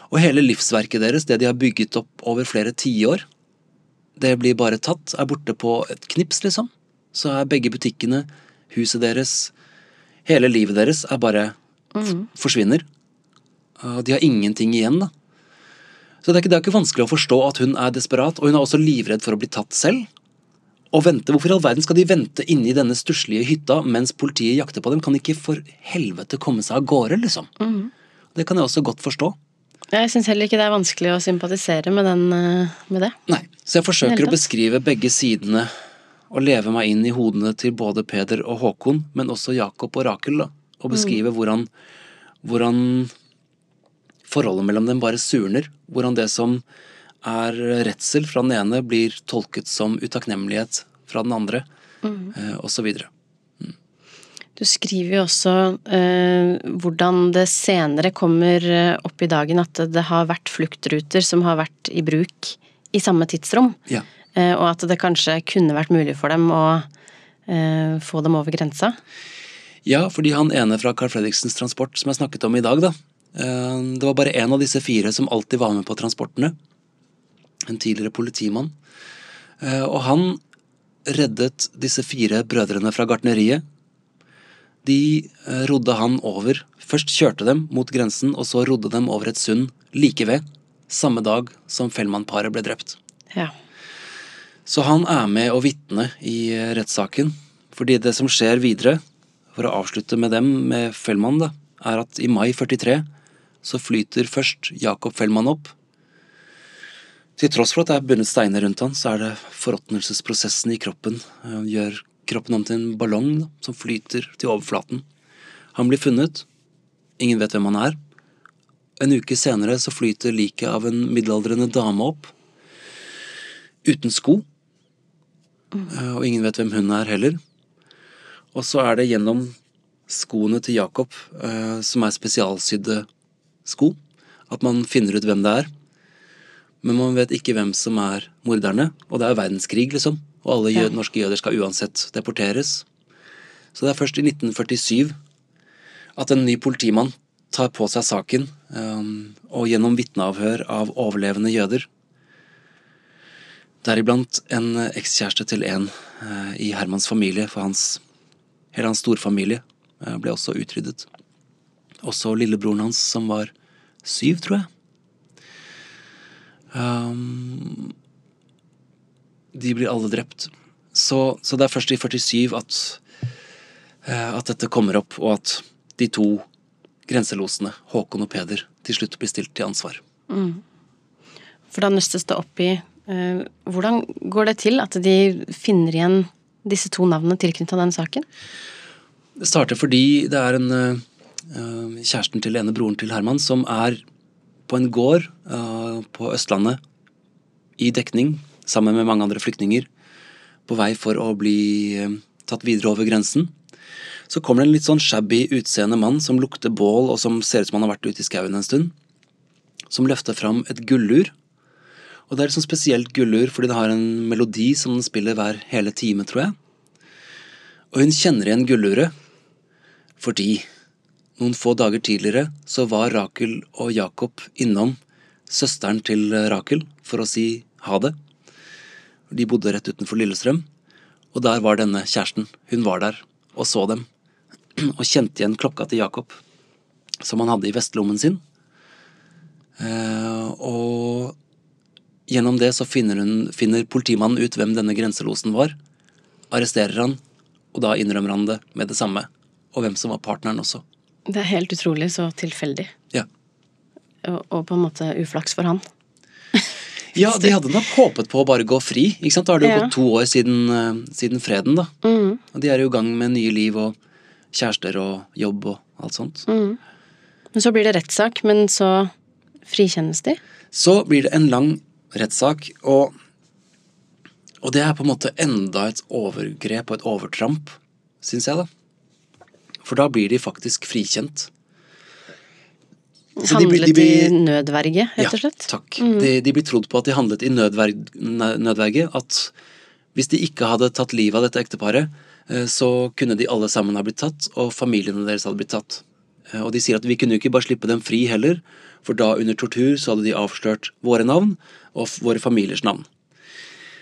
Og hele livsverket deres, det de har bygget opp over flere tiår, det blir bare tatt. Er borte på et knips, liksom. Så er begge butikkene, huset deres, hele livet deres er bare forsvinner. Og de har ingenting igjen, da. Så det er, ikke, det er ikke vanskelig å forstå at hun er desperat, og hun er også livredd for å bli tatt selv. Og vente, Hvorfor i all verden skal de vente inne i denne stusslige hytta mens politiet jakter på dem? Kan de ikke for helvete komme seg av gårde, liksom? Det kan jeg også godt forstå. Jeg syns heller ikke det er vanskelig å sympatisere med, den, eh, med det. Nei, Så jeg forsøker å beskrive begge sidene og leve meg inn i hodene til både Peder og Håkon, men også Jakob og Rakel, da. Og beskrive hvordan, hvordan forholdet mellom dem bare surner. Hvordan det som er redsel fra den ene, blir tolket som utakknemlighet fra den andre, mm. og så videre. Du skriver jo også eh, hvordan det senere kommer eh, opp i dagen at det har vært fluktruter som har vært i bruk i samme tidsrom. Ja. Eh, og at det kanskje kunne vært mulig for dem å eh, få dem over grensa. Ja, fordi han ene fra Carl Fredriksens Transport som jeg snakket om i dag, da. eh, Det var bare én av disse fire som alltid var med på transportene. En tidligere politimann. Eh, Og han reddet disse fire brødrene fra gartneriet. De eh, rodde han over. Først kjørte dem mot grensen, og så rodde dem over et sund like ved. Samme dag som Fellmann-paret ble drept. Ja. Så han er med å vitne i eh, rettssaken. Fordi det som skjer videre, for å avslutte med dem, med Fellmann, da, er at i mai 43 så flyter først Jacob Fellmann opp. Til tross for at det er bundet steiner rundt han, så er det forråtnelsesprosessen i kroppen Han gjør kroppen om til en ballong da, som flyter til overflaten. Han blir funnet. Ingen vet hvem han er. En uke senere så flyter liket av en middelaldrende dame opp. Uten sko. Eh, Og ingen vet hvem hun er heller. Og så er det gjennom skoene til Jacob, eh, som er spesialsydde sko, at man finner ut hvem det er. Men man vet ikke hvem som er morderne. Og det er verdenskrig, liksom. Og alle Ja. norske jøder skal uansett deporteres. Så det er først i 1947 at en ny politimann tar på seg saken, um, og gjennom vitneavhør av overlevende jøder Deriblant en ekskjæreste til en uh, i Hermans familie, for hans, hele hans storfamilie uh, ble også utryddet. Også lillebroren hans, som var syv, tror jeg. Um, de blir alle drept. Så, så det er først i 47 at, eh, at dette kommer opp, og at de to grenselosene, Håkon og Peder, til slutt blir stilt til ansvar. For da nøstes det opp i uh, Hvordan går det til at de finner igjen disse to navnene tilknyttet den saken? Det starter fordi det er en eh, kjæresten til ene broren til Herman som er på en gård uh, på Østlandet i dekning sammen med mange andre flyktninger på vei for å bli uh, tatt videre over grensen. Så kommer det en litt sånn shabby utseende mann som lukter bål og som ser ut som han har vært ute i skauen en stund. Som løfter fram et gullur. Og det er et sånn spesielt gullur fordi det har en melodi som den spiller hver hele time, tror jeg. Og hun kjenner igjen gulluret fordi noen få dager tidligere så var Rakel og Jakob innom søsteren til Rakel for å si ha det. De bodde rett utenfor Lillestrøm, og der var denne kjæresten. Hun var der og så dem, og kjente igjen klokka til Jakob, som han hadde i vestlommen sin. Eh, og gjennom det så finner, hun, finner politimannen ut hvem denne grenselosen var, arresterer han, og da innrømmer han det med det samme, og hvem som var partneren også. Det er helt utrolig så tilfeldig, Ja. og, og på en måte uflaks for han. Ja, de hadde nok håpet på å bare gå fri. ikke sant? Da har det jo Ja. gått to år siden, eh, siden freden, da. Mm. Og de er jo i gang med nye liv og kjærester og jobb og alt sånt. Mm. Men så blir det rettssak, men så frikjennes de. Så blir det en lang rettssak, og, og det er på en måte enda et overgrep og et overtramp, syns jeg, da. For da blir de faktisk frikjent. Så de de, Handlet de i nødverge, rett og slett? Ja, takk. De, de blir trodd på at de handlet i nødverg, nødverge. At hvis de ikke hadde tatt livet av dette ekteparet, eh, så kunne de alle sammen ha blitt tatt, og familiene deres hadde blitt tatt. Eh, Og de sier at vi kunne jo ikke bare slippe dem fri heller, for da under tortur så hadde de avslørt våre navn og våre familiers navn.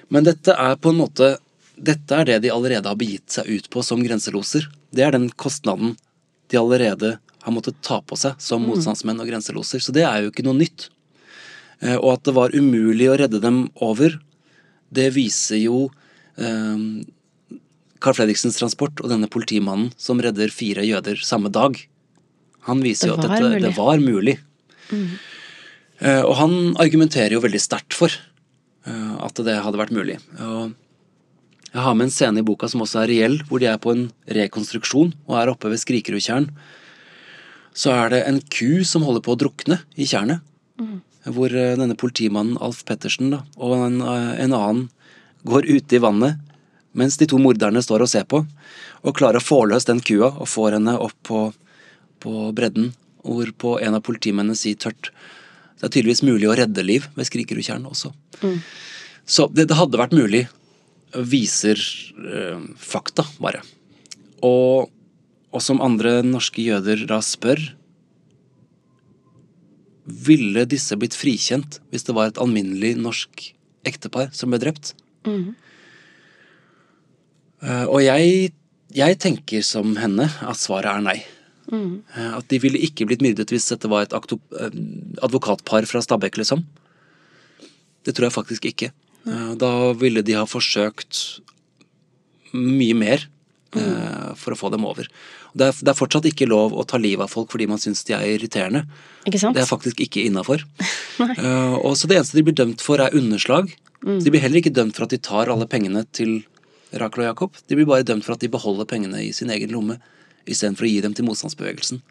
Men dette er på en måte Dette er det de allerede har begitt seg ut på som grenseloser. Det er den kostnaden de allerede har måttet ta på seg som motstandsmenn og grenseloser. Så det er jo ikke noe nytt. Eh, Og at det var umulig å redde dem over, det viser jo eh, Carl Fredriksens transport og denne politimannen som redder fire jøder samme dag. Han viser jo at dette, mulig. det var mulig. Eh, og han argumenterer jo veldig sterkt for eh, at det hadde vært mulig. Og jeg har med en scene i boka som også er reell, hvor de er på en rekonstruksjon og er oppe ved Skrikerudtjern. Så er det en ku som holder på å drukne i tjernet. Hvor eh, denne politimannen Alf Pettersen da, og en, eh, en annen går ute i vannet mens de to morderne står og ser på, og klarer å få løs den kua og får henne opp på, på bredden, hvorpå en av politimennene sier tørt det er tydeligvis mulig å redde liv ved Skrikerudtjern også. Så det, det hadde vært mulig, viser eh, fakta, bare. Og, og som andre norske jøder da spør Ville disse blitt frikjent hvis det var et alminnelig norsk ektepar som ble drept? Eh, og jeg, jeg tenker som henne at svaret er nei. Eh, At de ville ikke blitt myrdet hvis dette var et advokatpar fra Stabekk, liksom. Det tror jeg faktisk ikke. Eh, Da ville de ha forsøkt mye mer eh, for å få dem over. Det er, det er fortsatt ikke lov å ta livet av folk fordi man syns de er irriterende. Ikke sant? Det er faktisk ikke innafor. uh, så det eneste de blir dømt for, er underslag. Mm. de blir heller ikke dømt for at de tar alle pengene til Rakel og Jakob. De blir bare dømt for at de beholder pengene i sin egen lomme istedenfor å gi dem til motstandsbevegelsen.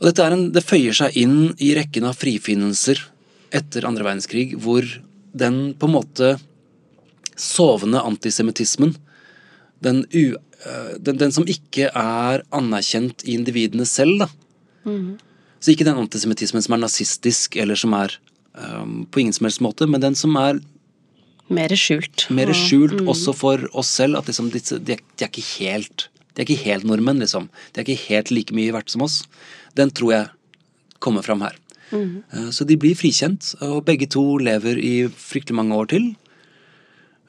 Og dette er en, det føyer seg inn i rekken av frifinnelser etter andre verdenskrig, hvor den på en måte sovende antisemittismen, den, øh, den, den som ikke er anerkjent i individene selv, da. Så ikke den antisemittismen som er nazistisk, eller som er um, på ingen som helst måte, men den som er Mer skjult. mer skjult skjult også for oss selv. At liksom, de, de, er, de er ikke helt De er ikke helt nordmenn, liksom. De er ikke helt like mye verdt som oss. Den tror jeg kommer fram her. Eh, Så de blir frikjent, og begge to lever i fryktelig mange år til.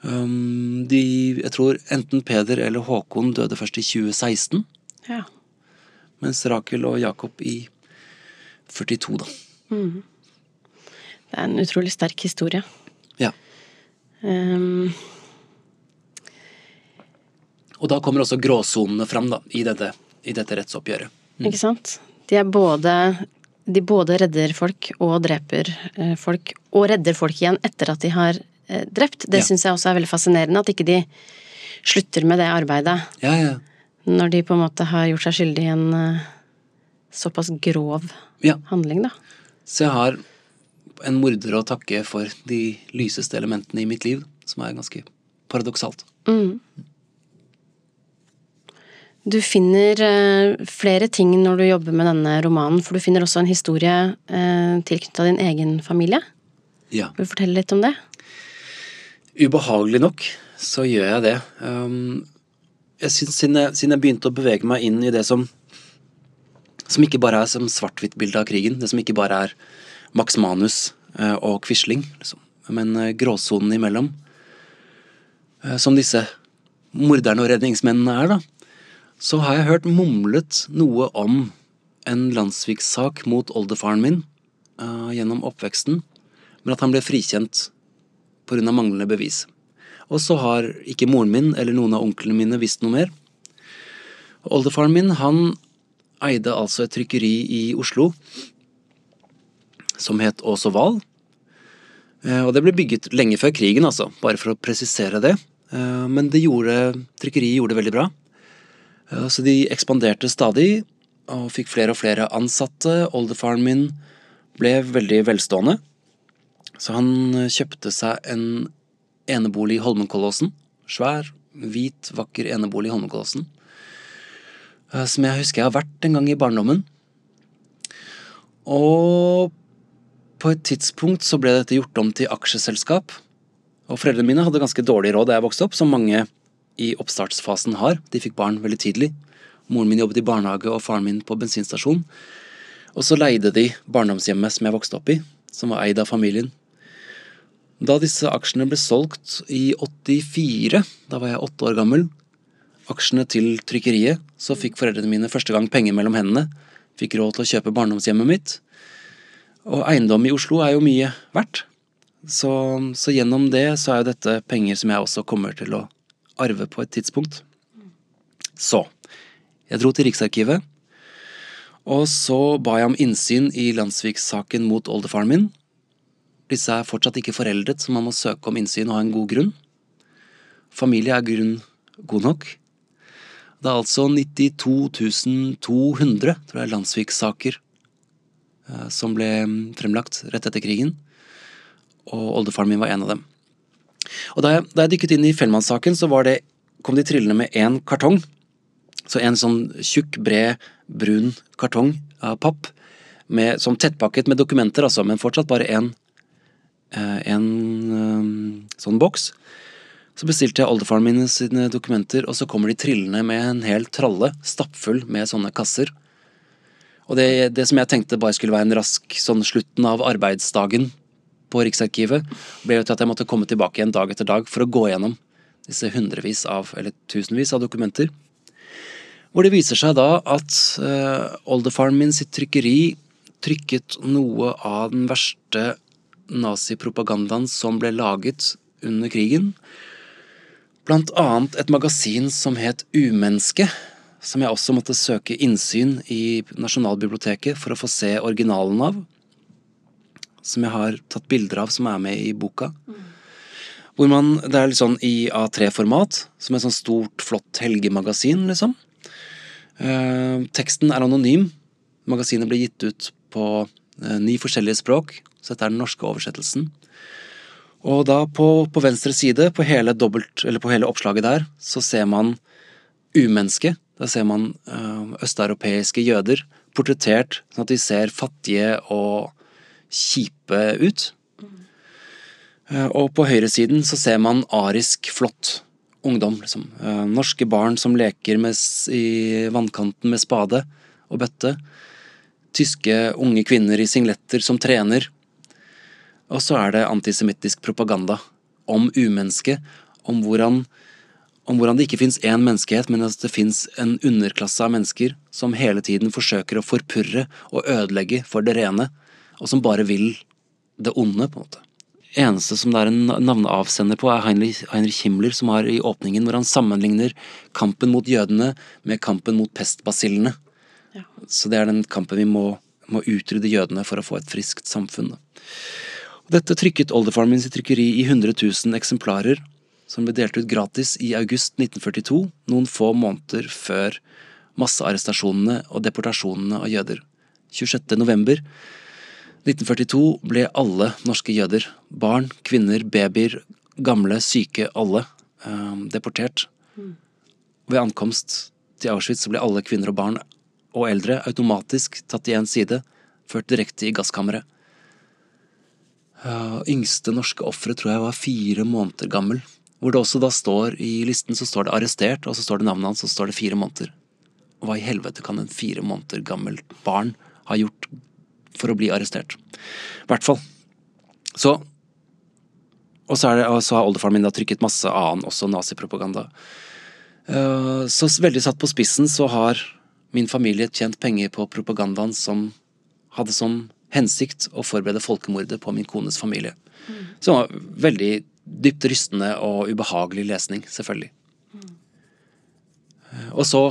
Um, de, jeg tror enten Peder eller Håkon døde først i 2016, Ja. mens Rakel og Jakob i 42, da. Det er en utrolig sterk historie. Ja. Um, Og da kommer også gråsonene fram da, i dette, i dette rettsoppgjøret. Ikke sant? De er både De både redder folk og dreper eh, folk, og redder folk igjen etter at de har eh, drept. Det Ja. syns jeg også er veldig fascinerende, at ikke de slutter med det arbeidet Ja, ja. når de på en måte har gjort seg skyldig i en eh, såpass grov ja. handling, da. Så jeg har en morder å takke for de lyseste elementene i mitt liv, som er ganske paradoksalt. Du finner eh, flere ting når du jobber med denne romanen, for du finner også en historie eh, tilknytta din egen familie. Ja. Vil du fortelle litt om det? Ubehagelig nok så gjør jeg det. Um, jeg synes siden, jeg, begynte å bevege meg inn i det som som ikke bare er som svart-hvitt-bilde av krigen, det som ikke bare er Max Manus eh, og Quisling, liksom, men gråsonen imellom, som disse morderne og redningsmennene er, da, så har jeg hørt mumlet noe om en landssvikssak mot oldefaren min uh, gjennom oppveksten, men at han ble frikjent pga. manglende bevis. Og så har ikke moren min eller noen av onklene mine visst noe mer. Oldefaren min han eide altså et trykkeri i Oslo som het Aas og Hval. Eh, Og det ble bygget lenge før krigen, altså, bare for å presisere det. Eh, Men det gjorde, trykkeriet gjorde det veldig bra. Eh, Så de ekspanderte stadig og fikk flere og flere ansatte. Oldefaren min ble veldig velstående. Så han kjøpte seg en enebolig i Holmenkollåsen. Svær, hvit, vakker enebolig i Holmenkollåsen. eh, som jeg husker jeg har vært en gang i barndommen. Og på et tidspunkt så ble dette gjort om til aksjeselskap. Og foreldrene mine hadde ganske dårlig råd da jeg vokste opp, som mange i oppstartsfasen har. De fikk barn veldig tidlig. Moren min jobbet i barnehage og faren min på bensinstasjon. Og så leide de barndomshjemmet som jeg vokste opp i, som var eid av familien. Da disse aksjene ble solgt i 84, da var jeg åtte år gammel, aksjene til trykkeriet, så fikk foreldrene mine første gang penger mellom hendene. Fikk råd til å kjøpe barndomshjemmet mitt. Og eiendom i Oslo er jo mye verdt. Så, så, gjennom det så er jo dette penger som jeg også kommer til å arve på et tidspunkt. Så jeg dro til Riksarkivet, og så ba jeg om innsyn i Landsvik-saken mot oldefaren min. Disse er fortsatt ikke foreldet, så man må søke om innsyn og ha en god grunn. Familie er grunn god nok. Det er altså 92 200 tror jeg, Landsvik-saker eh, som ble fremlagt rett etter krigen, og oldefaren min var en av dem. Og Da jeg, da jeg dykket inn i Fellmannssaken, så det, kom de trillende med én kartong. Så en sånn tjukk, bred, brun kartong av papp, med, som tettpakket med dokumenter, altså, men fortsatt bare én en um, sånn boks. Så bestilte jeg oldefaren min sine dokumenter, og så kommer de trillende med en hel tralle stappfull med sånne kasser. Og det, det, som jeg tenkte bare skulle være en rask sånn slutten av arbeidsdagen på Riksarkivet, ble jo til at jeg måtte komme tilbake igjen dag etter dag for å gå gjennom disse hundrevis av, eller tusenvis av dokumenter. Hvor det viser seg da at uh, oldefaren min sitt trykkeri trykket noe av den verste nazipropagandaen som ble laget under krigen. Blant annet et magasin som het Umenneske, som jeg også måtte søke innsyn i Nasjonalbiblioteket for å få se originalen av. Som jeg har tatt bilder av, som er med i boka. Mm. Hvor man, Det er litt sånn i A3-format, som et sånn stort, flott helgemagasin, liksom. Eh, teksten er anonym. Magasinet ble gitt ut på eh, ni forskjellige språk, så dette er den norske oversettelsen. Og da på, på venstre side, på hele, dobbelt, på hele, oppslaget der, så ser man umenneske. Da ser man uh, østeuropeiske jøder portrettert sånn at de ser fattige og kjipe ut. Uh, og på høyresiden så ser man arisk flott ungdom. Liksom. Uh, norske barn som leker med, i vannkanten med spade og bøtte. Tyske unge kvinner i singletter som trener. Og så er det antisemittisk propaganda om umennesket, om hvordan, om hvordan det ikke fins én menneskehet, men at det fins en underklasse av mennesker som hele tiden forsøker å forpurre og ødelegge for det rene, og som bare vil det onde, på en måte. Eneste som det er en navneavsender på, er Heinrich, Heinrich Himmler, som har i åpningen hvor han sammenligner kampen mot jødene med kampen mot pestbasillene. Ja. Så det er den kampen vi må, må utrydde jødene for å få et friskt samfunn. Dette trykket oldefaren min sitt trykkeri i 100 000 eksemplarer, som ble delt ut gratis i august 1942, noen få måneder før massearrestasjonene og deportasjonene av jøder. 26. november 1942 ble alle norske jøder, barn, kvinner, babyer, gamle, syke, alle, eh, deportert. Ved ankomst til Auschwitz ble alle kvinner og barn og eldre automatisk tatt i én side, ført direkte i gasskammeret. Uh, yngste norske offeret tror jeg var fire måneder gammel. Hvor det også da står i listen så står det arrestert, og så står det navnet hans, og så står det fire måneder. Hva i helvete kan en fire måneder gammelt barn ha gjort for å bli arrestert? I hvert fall. Så Og så, det, og så har oldefaren min da trykket masse annen, også nazipropaganda. Uh, så veldig satt på spissen så har min familie tjent penger på propagandaen som hadde som hensikt å forberede folkemordet på min kones familie. Mm. var veldig dypt rystende og ubehagelig lesning, selvfølgelig. Mm. Og så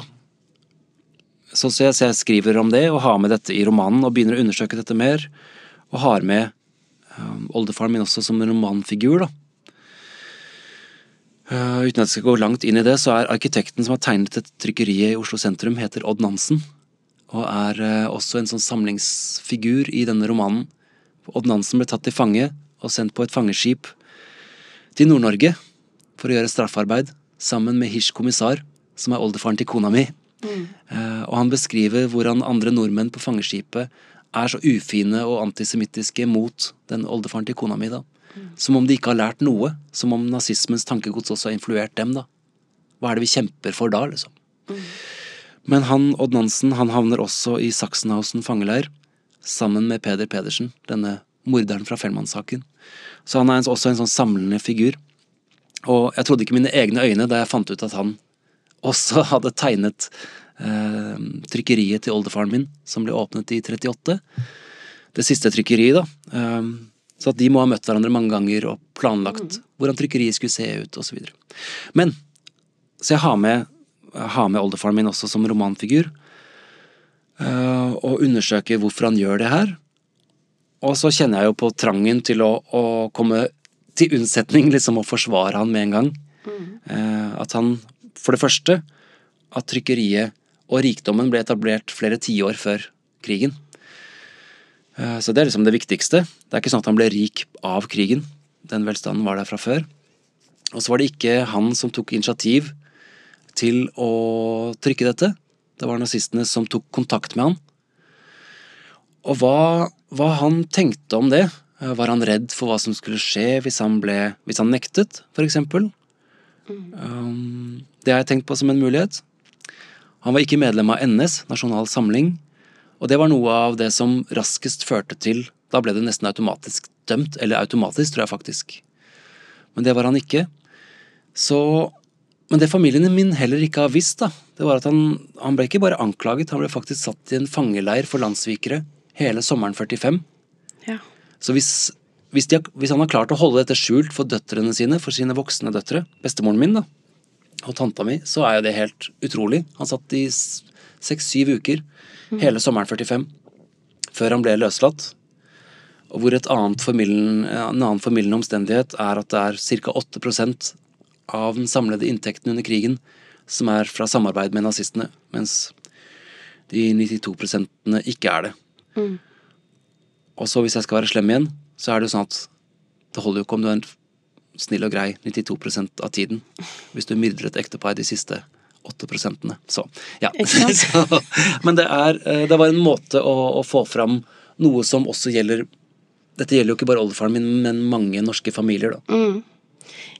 så, så jeg, så jeg, skriver om det og har med dette i romanen og begynner å undersøke dette mer. Og har med um, oldefaren min også som en romanfigur. da. Uh, uten at jeg skal gå langt inn i det, så er arkitekten som har tegnet dette trykkeriet i Oslo sentrum, heter Odd Nansen og er uh, også en sånn samlingsfigur i denne romanen. Odd Nansen ble tatt til fange og sendt på et fangeskip til Nord-Norge for å gjøre straffarbeid sammen med Hish kommissar, som er oldefaren til kona mi. Eh, og han beskriver hvordan andre nordmenn på fangeskipet er så ufine og antisemittiske mot den oldefaren til kona mi. da. Som om de ikke har lært noe. Som om nazismens tankegods også har influert dem. da. Hva er det vi kjemper for da, liksom? Men han, Odd Nansen han havner også i Sachsenhausen fangeleir, sammen med Peder Pedersen, denne morderen fra Fellmannssaken. Så han er også en sånn samlende figur. Og jeg trodde ikke mine egne øyne da jeg fant ut at han også hadde tegnet eh, trykkeriet til oldefaren min, som ble åpnet i 38. Det siste trykkeriet, da. Eh, så at de må ha møtt hverandre mange ganger og planlagt hvordan trykkeriet skulle se ut, osv. Men så jeg har med, har med oldefaren min også som romanfigur. eh, og undersøker hvorfor han gjør det her. Og så kjenner jeg jo på trangen til å, å komme til unnsetning, liksom, og forsvare han med en gang. Eh, at han, for det første, at trykkeriet og rikdommen ble etablert flere tiår før krigen. Eh, så det er liksom det viktigste. Det er ikke sånn at han ble rik av krigen. Den velstanden var der fra før. Og så var det ikke han som tok initiativ til å trykke dette. Det var nazistene som tok kontakt med han. Og hva, hva han tenkte om det. Eh, Var han redd for hva som skulle skje hvis han, ble, hvis han nektet, eksempel? Um, det har jeg tenkt på som en mulighet. Han var ikke medlem av NS, Nasjonal Samling, og det var noe av det som raskest førte til Da ble det nesten automatisk dømt, eller automatisk, tror jeg faktisk. Men det var han ikke. Så Men det familien min heller ikke har visst, da, det var at han, han ble ikke bare anklaget, han ble faktisk satt i en fangeleir for landssvikere hele sommeren 45. Ja. Så hvis, hvis, har- hvis han har klart å holde dette skjult for døtrene sine, for sine voksne døtre, bestemoren min da, og tanta mi, så er jo det helt utrolig. Han satt i seks-syv uker, hele sommeren 45, før han ble løslatt. Og hvor formidlen, en annen formildende omstendighet er at det er ca. 8% av den samlede inntekten under krigen som er fra samarbeid med nazistene, mens de 92% ikke er det. Og så hvis jeg skal være slem igjen, så er det jo sånn at det holder jo ikke om du er en snill og grei 92% av tiden. Hvis du myrder et ektepar de siste 8% Så ja. Så, men det er eh, Det var en måte å, å få fram noe som også gjelder Dette gjelder jo ikke bare oldefaren min, men mange norske familier, da. Mm.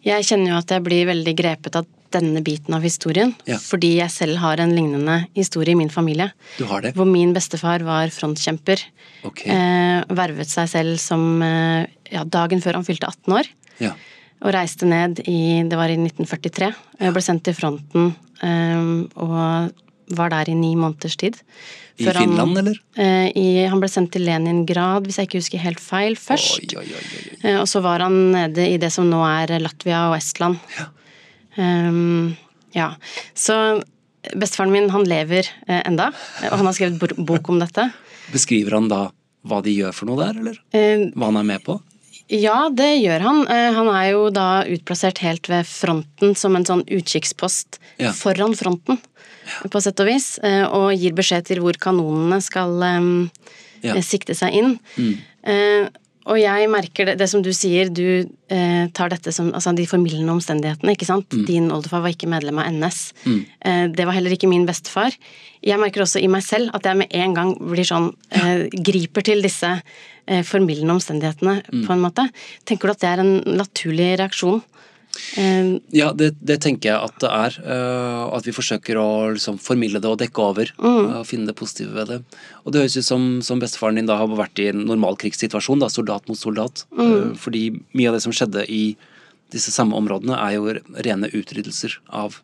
Jeg kjenner jo at jeg blir veldig grepet av denne biten av historien. Ja. Fordi jeg selv har en lignende historie i min familie. Du har det? Hvor min bestefar var frontkjemper. Ok. Eh, vervet seg selv som eh, ja, dagen før han fylte 18 år. Ja. Og reiste ned i Det var i 1943. Jeg ble sendt til fronten eh, og var der i ni måneders tid. I Før han- Finland, eller? Eh, i, han ble sendt til Leningrad, hvis jeg ikke husker helt feil, først. Oi, oi, oi. Eh, Og så var han nede i det som nå er Latvia og Estland. Ja. Um, ja. Så bestefaren min, han lever eh, enda, og han har skrevet bo- bok om dette. Beskriver han da hva de gjør for noe der, eller? Eh, Hva han er med på? Ja, det gjør han. Eh, han er jo da utplassert helt ved fronten som en sånn utkikkspost Ja. foran fronten, på sett og vis, eh, og gir beskjed til hvor kanonene skal eh, Ja. eh, sikte seg inn. Eh, og jeg merker det, det som du sier, du eh, tar dette som altså de formildende omstendighetene, ikke sant. Din oldefar var ikke medlem av NS. Eh, det var heller ikke min bestefar. Jeg merker også i meg selv at jeg med en gang blir sånn eh, Griper til disse formildende omstendighetene, på en måte. Tenker du at det er en naturlig reaksjon? Eh, Ja, det, det tenker jeg at det er. øh, At vi forsøker å liksom formidle det og dekke over. Mm. Og finne det positive ved det. Og det høres ut som, som bestefaren din da har vært i en normal krigssituasjon, da, soldat mot soldat. øh, Fordi mye av det som skjedde i disse samme områdene, er jo rene utryddelser av,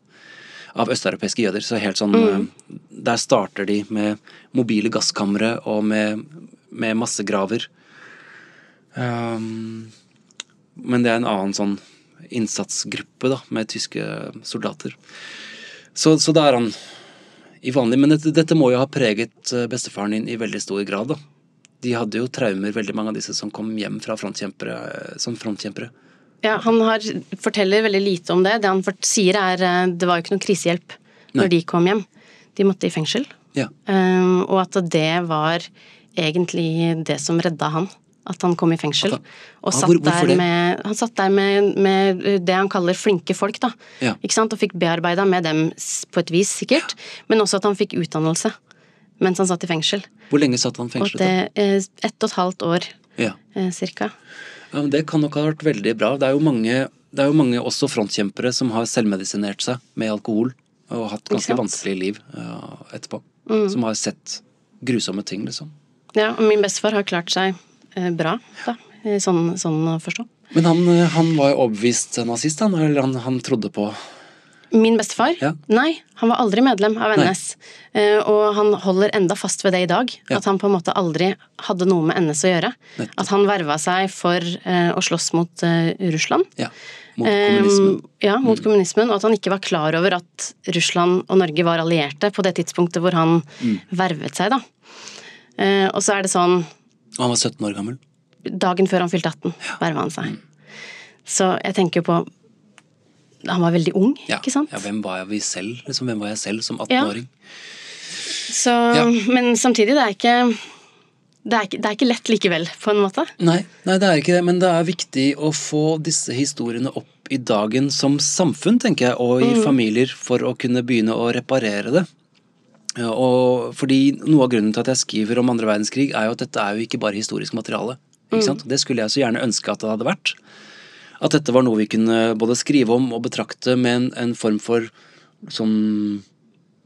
av østeuropeiske jøder. Så helt sånn mm. Der starter de med mobile gasskamre og med, med massegraver. Um, men det er en annen sånn innsatsgruppe da, med tyske soldater. Så, så da er han i vanlig Men dette, dette må jo ha preget eh, bestefaren din i veldig stor grad, da. De hadde jo traumer, veldig mange av disse som kom hjem fra frontkjempere, eh, som frontkjempere. ja, han har, forteller veldig lite om det. Det han sier er eh, det var jo ikke noe krisehjelp Nei. når de kom hjem. De måtte i fengsel. Ja. Um, og at det var egentlig det som redda han. at han kom i fengsel. Han- og satt hvor- der det? med, han satt der med, med det han kaller flinke folk, da. Ja. Ikke sant? Og fikk bearbeida med dem på et vis, sikkert. Men også at han fikk utdannelse mens han satt i fengsel. Hvor lenge satt han Og fengslet? det da? eh, ett og et halvt år Ja. eh, cirka. ja, men Det kan nok ha vært veldig bra. Det er jo mange, det er jo mange også frontkjempere som har selvmedisinert seg med alkohol og hatt ganske vanskelig liv etterpå. Mm. Som har sett grusomme ting, liksom. Ja, og min bestefar har klart seg eh, bra, da. eh, Sånn, sånn å forstå. Men han, eh, han var jo overbevist nazist, han. Eller han, han trodde på Min bestefar? Ja. Nei, han var aldri medlem av NS. Eh, og han holder enda fast ved det i dag. Ja. At han på en måte aldri hadde noe med NS å gjøre. Nettopp. At han verva seg for å slåss mot Russland. Ja, mot kommunismen. Ja, mot kommunismen, og at han ikke var klar over at Russland og Norge var allierte på det tidspunktet hvor han Mm. vervet seg, da. Eh, og så er det sånn Og han var 17 år gammel. Dagen før han fylte 18, verva han Mm. seg. Så jeg tenker på Han var veldig ung, Ja. ikke sant? ja, hvem var jeg selv? Liksom, hvem var jeg selv som 18-åring? Så, Ja. Men samtidig, det er, ikke, det, er ikke, det er ikke lett likevel, på en måte. Nei, nei, det er ikke det, men det er viktig å få disse historiene opp i dagen som samfunn, tenker jeg, og i familier, for å kunne begynne å reparere det. Ja, Og fordi Noe av grunnen til at jeg skriver om andre verdenskrig, er jo at dette er jo ikke bare historisk materiale. Ikke sant? Det skulle jeg så gjerne ønske at det hadde vært. At dette var noe vi kunne både skrive om og betrakte med en, en form for som,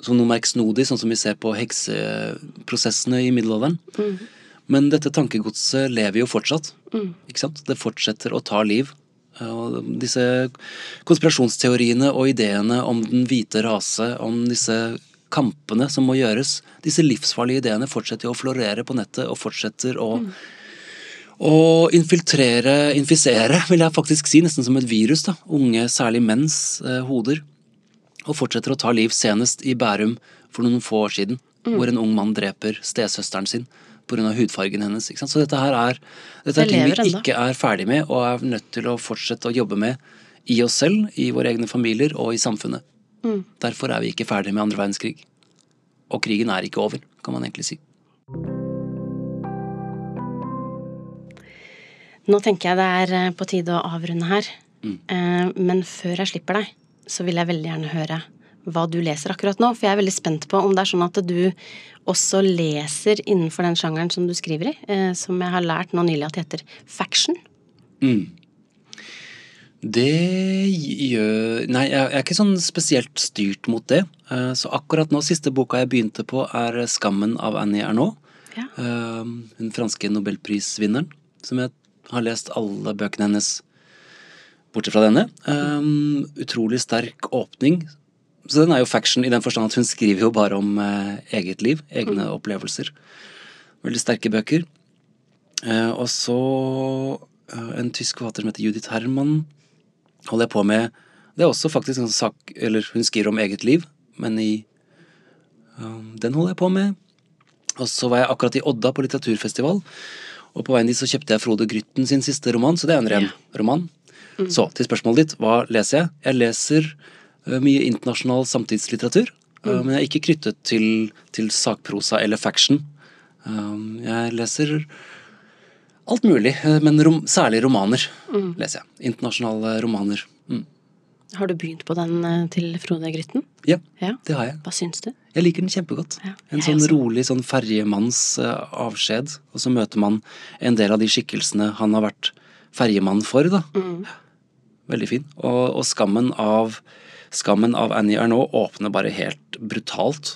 som noe merksnodig, sånn som vi ser på hekseprosessene i middelalderen. Men dette tankegodset lever jo fortsatt. Ikke sant? Det fortsetter å ta liv. Og disse konspirasjonsteoriene og ideene om den hvite rase, om disse kampene som må gjøres, disse livsfarlige ideene fortsetter å florere på nettet og fortsetter å å infiltrere, infisere, vil jeg faktisk si, nesten som et virus, da. Unge, særlig menns eh, hoder. Og fortsetter å ta liv, senest i Bærum for noen få år siden. Hvor en ung mann dreper stesøsteren sin pga. hudfargen hennes. Ikke sant? Så dette her er, dette er ting vi enda. ikke er ferdig med, og er nødt til å fortsette å jobbe med i oss selv, i våre egne familier og i samfunnet. Derfor er vi ikke ferdig med andre verdenskrig. Og krigen er ikke over, kan man egentlig si. Nå tenker jeg det er eh, på tide å avrunde her. Mm. Men før jeg slipper deg, så vil jeg veldig gjerne høre hva du leser akkurat nå. For jeg er veldig spent på om det er sånn at du også leser innenfor den sjangeren som du skriver i, eh, som jeg har lært nå nylig at heter faction. Mm. Det gjør Nei, jeg er ikke sånn spesielt styrt mot det. Eh, Så akkurat nå, siste boka jeg begynte på, er 'Skammen' av Annie Ernaux. Ja. Eh, franske nobelprisvinneren, som jeg har lest alle bøkene hennes bortsett fra denne. Um, Utrolig sterk åpning. Så den er jo faction i den forstand at hun skriver jo bare om eget liv, egne opplevelser. Veldig sterke bøker. Uh, og så en tysk forfatter som heter Judith Herman holder jeg på med Det er også faktisk en sak Eller hun skriver om eget liv, men i um, Den holder jeg på med. Og så var jeg akkurat i Odda på litteraturfestival, og på veien dit så kjøpte jeg Frode Grytten sin siste roman, så det er en ren roman. Så til spørsmålet ditt, hva leser jeg? Jeg leser uh, mye internasjonal samtidslitteratur, eh, men jeg er ikke knyttet til, til sakprosa eller faction. Um, jeg leser alt mulig, eh, men rom, særlig romaner leser jeg. Internasjonale romaner. Mm. Har du begynt på den eh, til Frode Grytten? Ja, Ja. det har jeg. Hva syns du? Jeg liker den kjempegodt. Ja, en sånn også. rolig sånn ferjemanns eh, avskjed, og så møter man en del av de skikkelsene han har vært ferjemann for, da. Mm. Veldig fin. Og, og skammen av Skammen av Annie Ernaux åpner bare helt brutalt.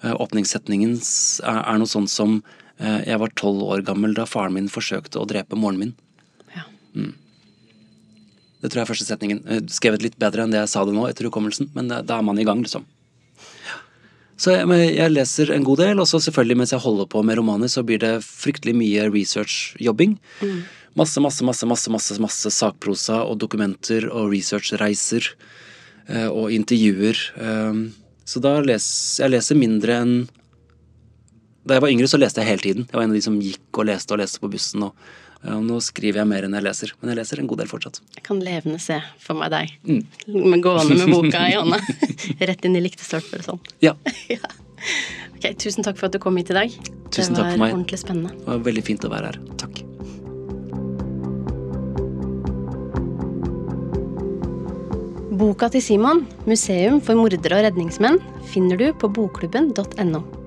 Åpningssetningen er, er noe sånn som Jeg var tolv år gammel da faren min forsøkte å drepe moren min. Ja. Det tror jeg er første setningen. Eh, Skrevet litt bedre enn det jeg sa det nå etter hukommelsen, men da er man i gang, liksom. Så jeg, jeg leser en god del, og så selvfølgelig mens jeg holder på med romaner, så blir det fryktelig mye research-jobbing. Masse, masse, masse, masse, masse, masse sakprosa og dokumenter og researchreiser eh, og intervjuer. Eh, Så da leser jeg leser mindre enn da jeg var yngre, så leste jeg hele tiden. Jeg var en av de som gikk og leste og leste på bussen. og nå skriver jeg mer enn jeg leser, men jeg leser en god del fortsatt. Jeg kan levende se for meg deg mm. med gående med boka i hånda. Rett inn i liktestolper og sånn. Ja. ja. Ok, Tusen takk for at du kom hit i dag. Tusen takk for meg. Det var ordentlig spennende. Det var veldig fint å være her. Takk. Boka til Simon, 'Museum for mordere og redningsmenn', finner du på bokklubben.no.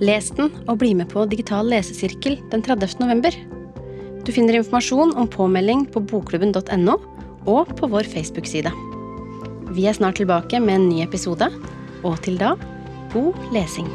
Les den og bli med på digital lesesirkel den 30. november. Du finner informasjon om påmelding på bokklubben.no og på vår Facebook-side. Vi er snart tilbake med en ny episode, og til da god lesing.